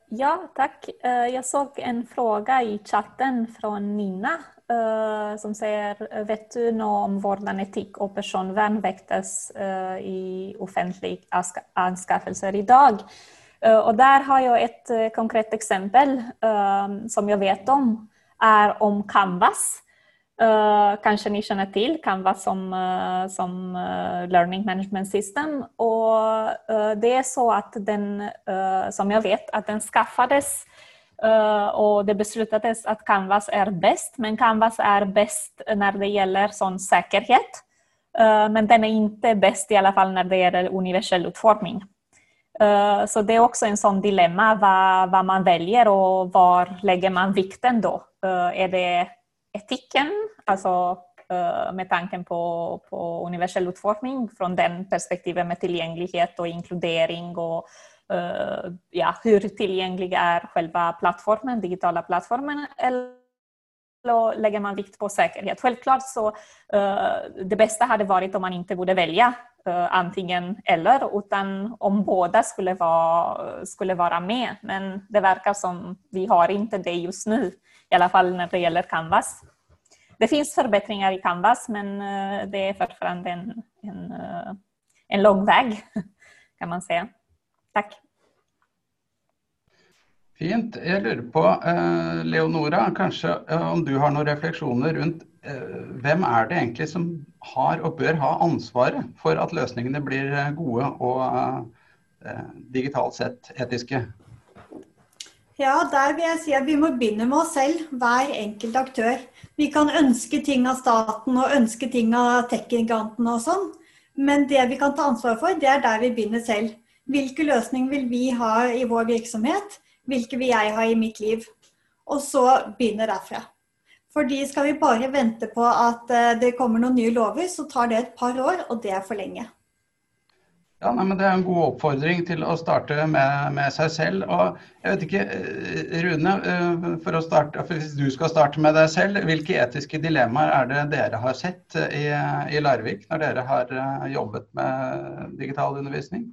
Ja, takk. Jeg så en spørsmål i chatten fra Nina som sier Vet du noe om hvordan etikk og personvern vektes uh, i offentlige anskaffelser i dag? Uh, og der har jeg et konkret eksempel som jeg vet om, er om Canvas. Uh, kanskje ni kjenner til Canvas som, uh, som uh, learning management system. Og det er så at den, som jeg vet, at den skaffades Uh, og det beslutades at Canvas er best, men Canvas er best når det gjelder sånn sikkerhet. Uh, men den er ikke best i alle fall når det gjelder universell utforming. Uh, så det er også en sånn dilemma hva, hva man velger, og hvor legger man vikten da? er det etikken, altså med tanken på, på universell utforming, fra den perspektivet med tilgjengelighet og inkludering og uh, ja, hvor tilgjengelig er selve plattformen, digitala plattformen? Eller legger man vikt på sikkerhet? Selvklart så uh, det beste hadde vært om man ikke borde velge uh, antingen eller utan om båda skulle vara, skulle vara med. Men det verkar som vi har ikke det just nå, i alle fall når det gjelder Canvas. Det finns förbättringar i Canvas men uh, det är fortfarande en, en, en lång väg kan man säga. Tack. Fint. Jeg lurer på, eh, Leonora, kanskje eh, om du har noen refleksjoner rundt eh, hvem er det egentlig som har og bør ha ansvaret for at løsningene blir gode og digitalt sett etiske? Ja, der vil jeg si at vi må begynne med oss selv, hver enkelt aktør. Vi kan ønske ting av staten og ønske ting av tech-gigantene og sånn, men det vi kan ta ansvar for, det er der vi begynner selv. Hvilke løsninger vil vi ha i vår virksomhet? Hvilke vil jeg ha i mitt liv? Og så begynner derfra. Fordi skal vi bare vente på at eh, det kommer noen nye lover, så tar det et par år, og det er for lenge. Ja, nei, men Det er en god oppfordring til å starte med, med, seg selv. og jeg vet ikke, eh, Rune, eh, for å starte, for hvis du skal starte med deg selv, hvilke etiske dilemmaer er det dere har sett i, i Larvik når dere har jobbet med digital undervisning?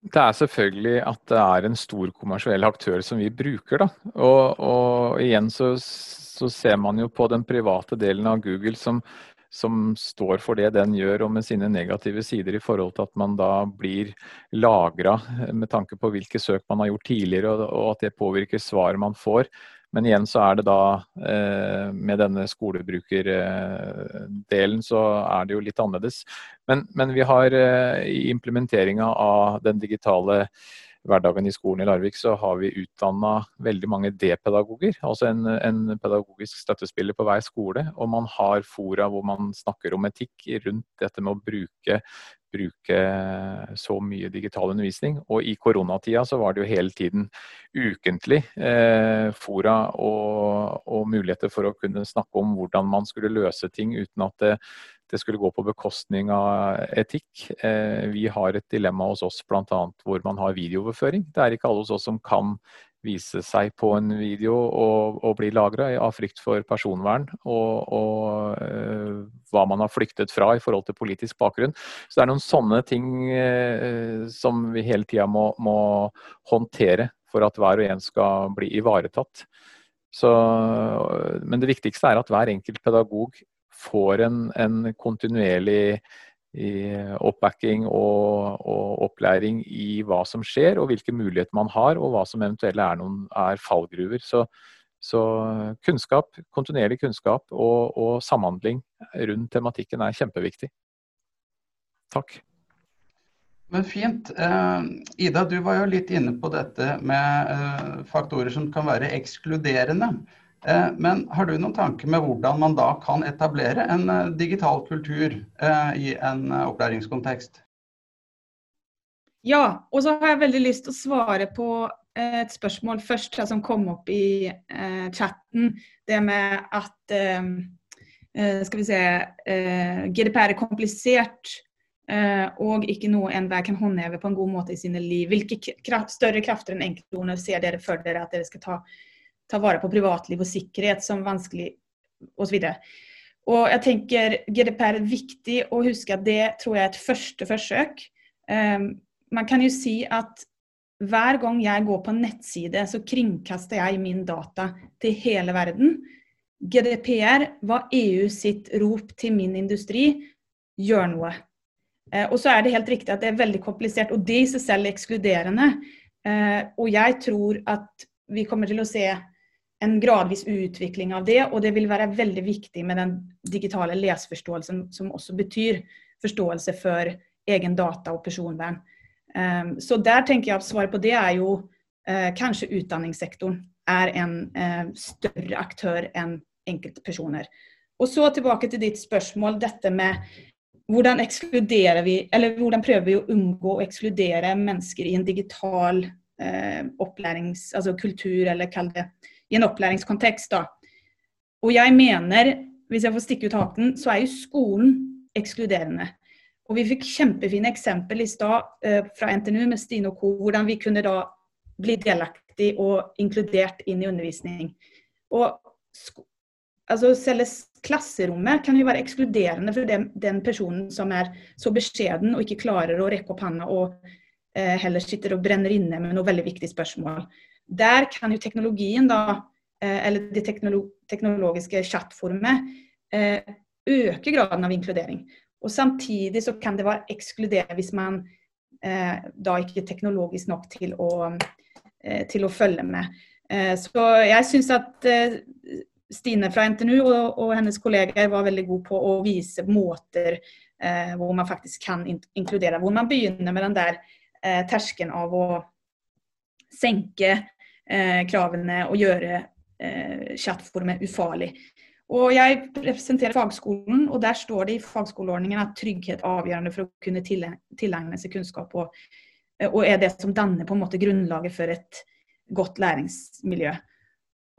Det er selvfølgelig at det er en stor kommersiell aktør som vi bruker. Da. Og, og igjen så, så, ser man jo på den private delen av Google som, som, står for det den gjør, og med sine negative sider i forhold til at man da blir lagra med tanke på hvilke søk man har gjort tidligere, og, at det påvirker svar man får. Men igjen så er det da eh, med denne skolebrukerdelen så er det jo litt annerledes. Men, men vi har eh, i implementeringa av den digitale hverdagen i skolen i Larvik, så har vi utdanna veldig mange D-pedagoger. Altså en, en, pedagogisk støttespiller på hver skole. Og man har fora hvor man snakker om etikk rundt dette med å bruke bruke så mye digital undervisning. Og i koronatida så var det jo hele tiden ukentlig eh, fora og, og, muligheter for å kunne snakke om hvordan man skulle løse ting uten at det, det skulle gå på bekostning av etikk. Eh, vi har et dilemma hos oss bl.a. hvor man har videooverføring. Det er ikke alle hos oss som kan vise seg på en video og, og bli lagra av frykt for personvern og, og uh, hva man har flyktet fra i forhold til politisk bakgrunn. Så det er noen sånne ting uh, som vi hele tida må, må, håndtere for at hver og en skal bli ivaretatt. Så, men det viktigste er at hver enkelt pedagog får en, en kontinuerlig oppbacking og, og, opplæring i hva som skjer, og hvilke muligheter man har, og hva som eventuelt er, noen, er fallgruver. Så, så, kunnskap, kontinuerlig kunnskap og, og, samhandling rundt tematikken er kjempeviktig. Takk. Men fint. Eh, Ida, du var jo litt inne på dette med eh, faktorer som kan være ekskluderende. Eh, men har du noen tanker med hvordan man da kan etablere en eh, digital kultur eh, i en opplæringskontekst? Ja, og så har jeg veldig lyst til å svare på et spørsmål først som kom opp i eh, chatten. Det med at eh, skal vi se, eh, GDPR er komplisert og ikke noe enhver kan håndheve på en god måte i sine liv. Hvilke kraft, større krafter enn enkeltordene ser dere for dere at dere skal ta ta vare på privatliv og sikkerhet som vanskelig osv. Og jeg tenker GDPR er viktig å huske at det tror jeg er et første forsøk. Um, man kan jo si at hver gang jeg går på en nettside, så kringkaster jeg min data til hele verden. GDPR var EU sitt rop til min industri gjør noe. Eh, og så er det helt riktig at det er veldig komplisert, og det i seg selv er ekskluderende. Eh, og jeg tror at vi kommer til å se en gradvis utvikling av det, og det vil være veldig viktig med den digitale leseforståelsen, som også betyr forståelse for egen data og personvern. Um, så der tenker jeg at svaret på det er jo uh, kanskje utdanningssektoren er en uh, større aktør enn enkeltpersoner. Og så tilbake til ditt spørsmål, dette med hvordan ekskluderer vi, eller hvordan prøver vi å unngå å ekskludere mennesker i en digital uh, opplærings, altså kultur, eller kall det i en opplæringskontekst. da. Og jeg mener, hvis jeg får stikke ut haken, så er jo skolen ekskluderende. Og vi fikk kjempefine eksempel i stad eh, fra NTNU med Stine og co. Hvordan vi kunne da bli delaktig og inkludert inn i undervisning. Og altså Selve klasserommet kan jo være ekskluderende for den, den, personen som er så beskjeden og ikke klarer å rekke opp handa og eh, heller sitter og brenner inne med noe veldig viktig spørsmål. Der kan jo teknologien, da, eh, eller det teknolo teknologiske chatformet, eh, øke graden av inkludering. Og Samtidig så kan det være ekskluderende hvis man eh, da ikke er teknologisk nok til å, til å følge med. Så jeg syns at Stine fra NTNU og, og, hennes kolleger var veldig gode på å vise måter eh, hvor man faktisk kan in inkludere. Hvor man begynner med den der eh, terskelen av å senke kravene og gjøre eh, chatformet ufarlig. Og Jeg representerer fagskolen, og der står det i fagskoleordningen at trygghet er avgjørende for å kunne tilegne seg kunnskap, og, eh, og er det som danner på en måte grunnlaget for et godt læringsmiljø.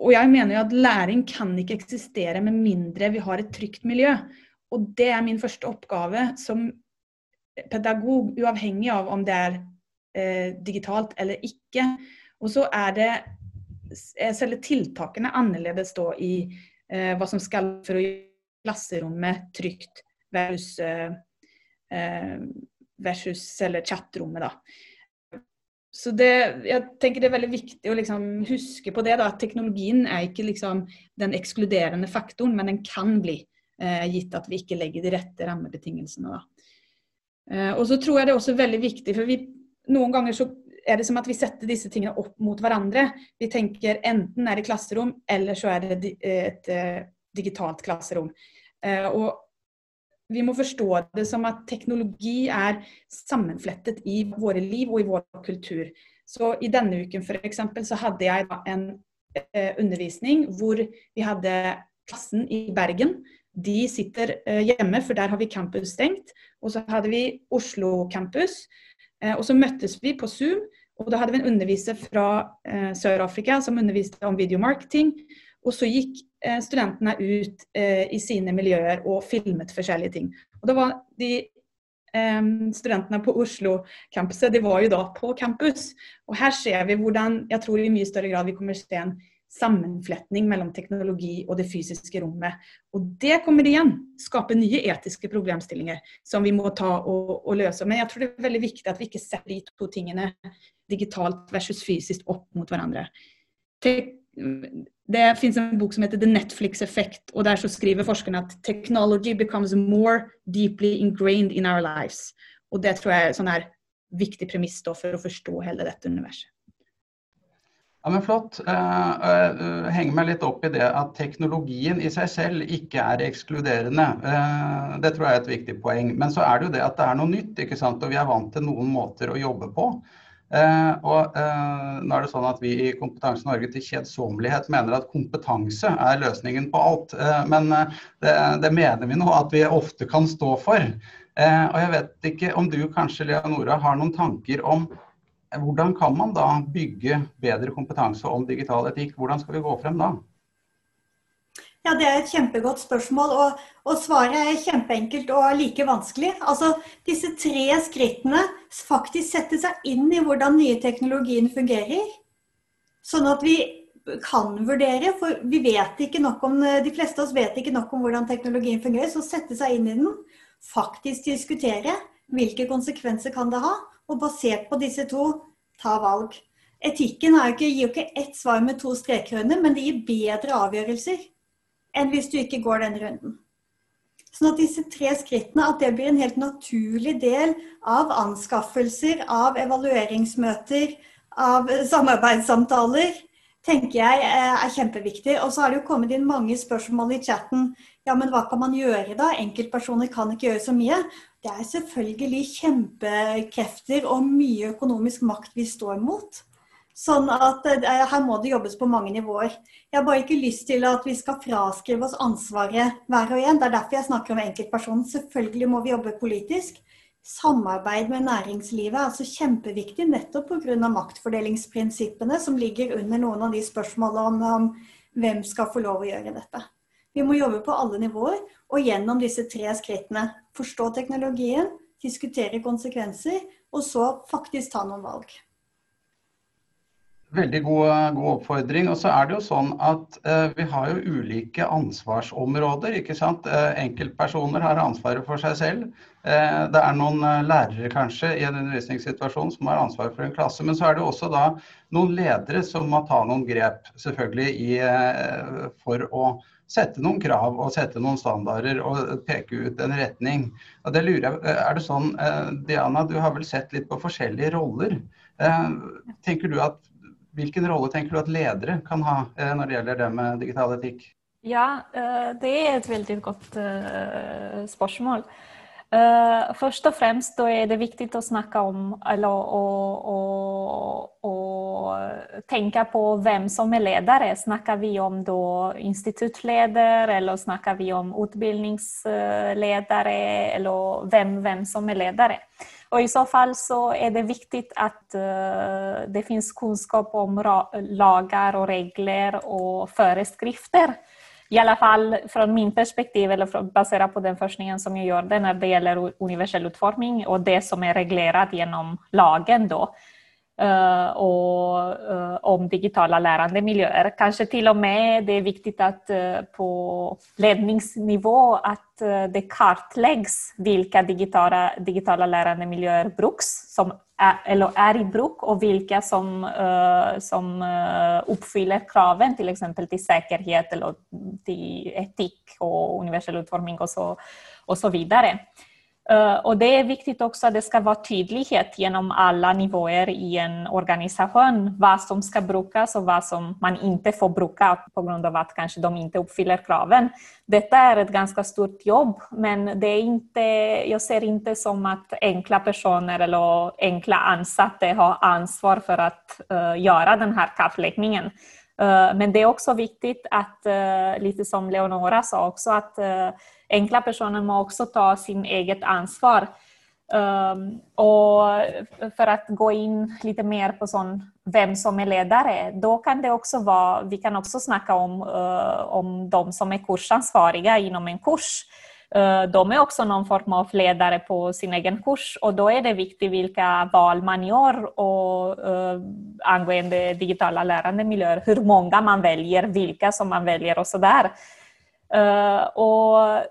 Og jeg mener jo at læring kan ikke eksistere med mindre vi har et trygt miljø. Og det er min første oppgave som pedagog, uavhengig av om det er eh, digitalt eller ikke. Og så er det er selve tiltakene annerledes da i eh, hva som skal for å gjøre klasserommet trygt versus, eh, eh versus eller chatrommet. da. Så det, jeg tenker det er veldig viktig å liksom huske på det, da, at teknologien er ikke liksom den ekskluderende faktoren, men den kan bli, eh, gitt at vi ikke legger de rette rammebetingelsene. Eh, og så tror jeg det er også veldig viktig, for vi, noen ganger så er det som at vi setter disse tingene opp mot hverandre. Vi tenker enten er det klasserom, eller så er det et, et, et digitalt klasserom. Eh, og vi må forstå det som at teknologi er sammenflettet i våre liv og i vår kultur. Så I denne uken eksempel, så hadde jeg en eh, undervisning hvor vi hadde klassen i Bergen. De sitter eh, hjemme, for der har vi campus stengt. Og så hadde vi Oslo campus. Eh, og så møttes vi på Zoom. Og da hadde vi en underviser fra eh, Sør-Afrika som underviste om videomarketing. Og så gikk eh, studentene ut i sine miljøer og filmet forskjellige ting. Og da var de studentene på Oslo-campuset, de var jo da på campus. Og her ser vi hvordan jeg tror i mye større grad vi kommer til å se en sammenfletning mellom teknologi og det fysiske rommet. Og det kommer igjen skape nye etiske problemstillinger som vi må ta og, og, løse. Men jeg tror det er veldig viktig at vi ikke setter de to tingene, digitalt versus fysisk, opp mot hverandre. Det finnes en bok som heter The Netflix Effect, og der så skriver forskerne at technology becomes more deeply ingrained in our lives. Og det tror jeg er sånn her viktig premiss for å forstå hele dette universet. Ja, men Flott. Jeg henger meg litt opp i det at teknologien i seg selv ikke er ekskluderende. Eh, det tror jeg er et viktig poeng. Men så er det jo det at det er noe nytt, ikke sant? og vi er vant til noen måter å jobbe på. Eh, og eh, nå er det sånn at Vi i Kompetanse Norge til kjedsommelighet mener at kompetanse er løsningen på alt. Eh, men det, det, mener vi nå at vi ofte kan stå for. og Jeg vet ikke om du kanskje Leonora, har noen tanker om hvordan kan man da bygge bedre kompetanse om digital etikk? Hvordan skal vi gå frem da? Ja, Det er et kjempegodt spørsmål, og, og, svaret er kjempeenkelt og like vanskelig. Altså, Disse tre skrittene faktisk sette seg inn i hvordan nye teknologien fungerer. Sånn at vi kan vurdere, for vi vet ikke nok om, de fleste av oss vet ikke nok om hvordan teknologien fungerer. Så sette seg inn i den, faktisk diskutere hvilke konsekvenser kan det ha, og basert på disse to ta valg. Etikken jo ikke, gir jo ikke ett svar med to streker under, men det gir bedre avgjørelser enn hvis du ikke går den runden. Sånn at disse tre skrittene at det blir en helt naturlig del av anskaffelser, av evalueringsmøter, av samarbeidssamtaler, tenker jeg er kjempeviktig. Og så har det jo kommet inn mange spørsmål i chatten. Ja, men hva kan man gjøre da? Enkeltpersoner kan ikke gjøre så mye. Det er selvfølgelig kjempekrefter og mye økonomisk makt vi står mot. Sånn at eh, her må det jobbes på mange nivåer. Jeg har bare ikke lyst til at vi skal fraskrive oss ansvaret hver og en. Det er derfor jeg snakker om enkeltpersonen. Selvfølgelig må vi jobbe politisk. Samarbeid med næringslivet er altså kjempeviktig nettopp pga. maktfordelingsprinsippene som ligger under noen av de spørsmålene om, om hvem skal få lov å gjøre dette. Vi må jobbe på alle nivåer og gjennom disse tre skrittene. Forstå teknologien, diskutere konsekvenser, og så faktisk ta noen valg. Veldig god, god, oppfordring. Og så er det jo sånn at eh, vi har jo ulike ansvarsområder. ikke sant? Eh, enkeltpersoner har ansvaret for seg selv. Eh, det er noen eh, lærere kanskje i en undervisningssituasjon som har ansvaret for en klasse. Men så er det også da noen ledere som må ta noen grep, selvfølgelig, i, eh, for å sette noen krav og sette noen standarder og peke ut en retning. Og det lurer jeg, Er det sånn, eh, Diana, du har vel sett litt på forskjellige roller. tenker du at Hvilken rolle tenker du at ledere kan ha eh, når det gjelder det med digital etikk? Ja, eh, det er et veldig godt eh, spørsmål. Først og fremst er det viktig å snakke om eller å, tenke på hvem som er ledere. Snakker vi om instituttleder, eller snakker vi om utbildningsledere, eller hvem, hvem som er ledere? Og I så fall så er det viktig at uh, det finnes kunnskap om lager og regler og forskrifter. I alle fall fra min perspektiv, eller basert på den forskningen som jeg gjør det når det gjelder universell utformning og det som er reglerat gjennom lagen. da. Uh, og uh, om digitala miljøer. Kanskje til og med det er viktig at uh, på ledningsnivå at det kartlegges hvilke digitala, lærende miljøer bruks, som er, eller er i bruk, og hvilke som, som oppfyller kraven f.eks. til sikkerhet eller til etikk og universell utforming osv. Og så, videre. Uh, och det er viktig også at det skal være tydelighet gjennom alle nivåer i en organisasjon. Hva som skal brukes, og hva som man ikke får bruke på at att de ikke oppfyller kraven. Dette er et ganske stort jobb men det er ikke, jeg ser ikke som at enkla personer eller enkla ansatte har ansvar for å uh, denne den här. Uh, men det er også viktig, at, litt som Leonora sa også att enkla personer må også ta sin eget ansvar. Um, og for å gå inn litt mer på sånn, hvem som er ledere, da kan det også være Vi kan også snakke om, uh, om de som er kursansvarige innom en kurs. Uh, de er også noen form av ledere på sin egen kurs, og da er det viktig hvilke valg man gjør og, uh, angående digitale lærandemiljøer. Hvor mange man velger, hvilke som man velger, og så der. Og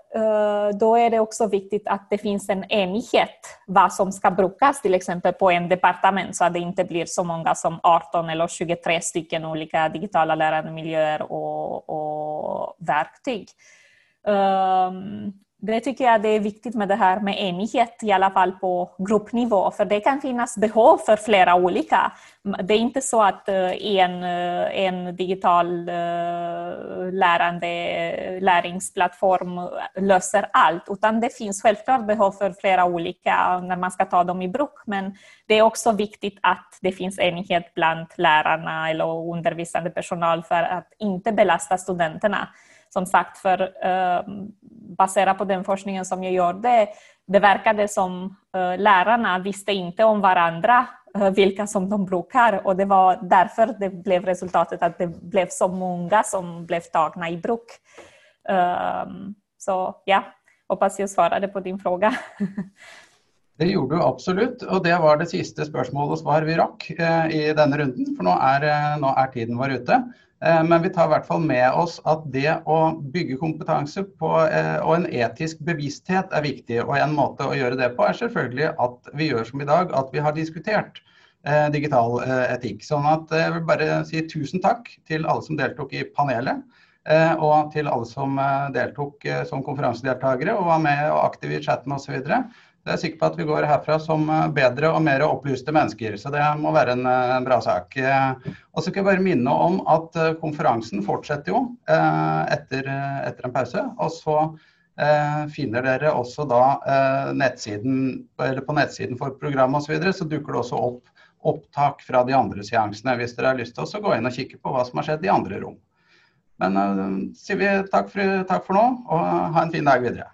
da er det også viktig at det finnes en enighet hva som skal brukes, f.eks. på en departement, så det ikke blir så mange som 18 eller 23 stykker ulike digitale læremiljøer og, og verktøy. Um, det tycker jag det är viktigt med det här med enighet, i alla fall på gruppnivå, för det kan finnas behov för flera olika. Det är inte så att eh, en, eh, en digital eh, lärande, läringsplattform löser allt, utan det finns självklart behov för flera olika när man ska ta dem i bruk. Men det är också viktigt att det finns enighet bland lärarna eller undervisande personal för att inte belasta studenterna som sagt, för eh, baserat på den forskningen som jag gjorde, det verkade som eh, lärarna visste inte om varandra eh, vilka som de brukar och det var därför det blev resultatet att det blev så många som blev tagna i bruk. Um, så ja, hoppas jag svarade på din fråga. Det gjorde du absolutt, og det var det siste spørsmålet og svar vi rakk eh, i denne runden. For nå er, nå er, tiden vår ute. Eh, men vi tar i hvert fall med oss at det å bygge kompetanse på, eh, og en etisk bevissthet er viktig. Og en måte å gjøre det på er selvfølgelig at vi gjør som i dag, at vi har diskutert eh, digital etikk. Sånn at jeg vil bare si tusen takk til alle som deltok i panelet. Og til alle som deltok som konferansedeltakere og var med og aktive i chatten osv. Jeg er sikker på at vi går herfra som eh, bedre og mer opplyste mennesker. Så det må være en, en eh, bra sak. Eh, og så skal jeg bare minne om at konferansen fortsetter jo etter, etter en pause. Og så finner dere også da nettsiden, eller på nettsiden for programmet osv. Så, videre, så dukker det også opp opptak fra de andre seansene. Hvis dere har lyst til å gå inn og kikke på hva som har skjedd i andre rom. Men sier vi takk for, takk for nå, og ha en fin dag videre.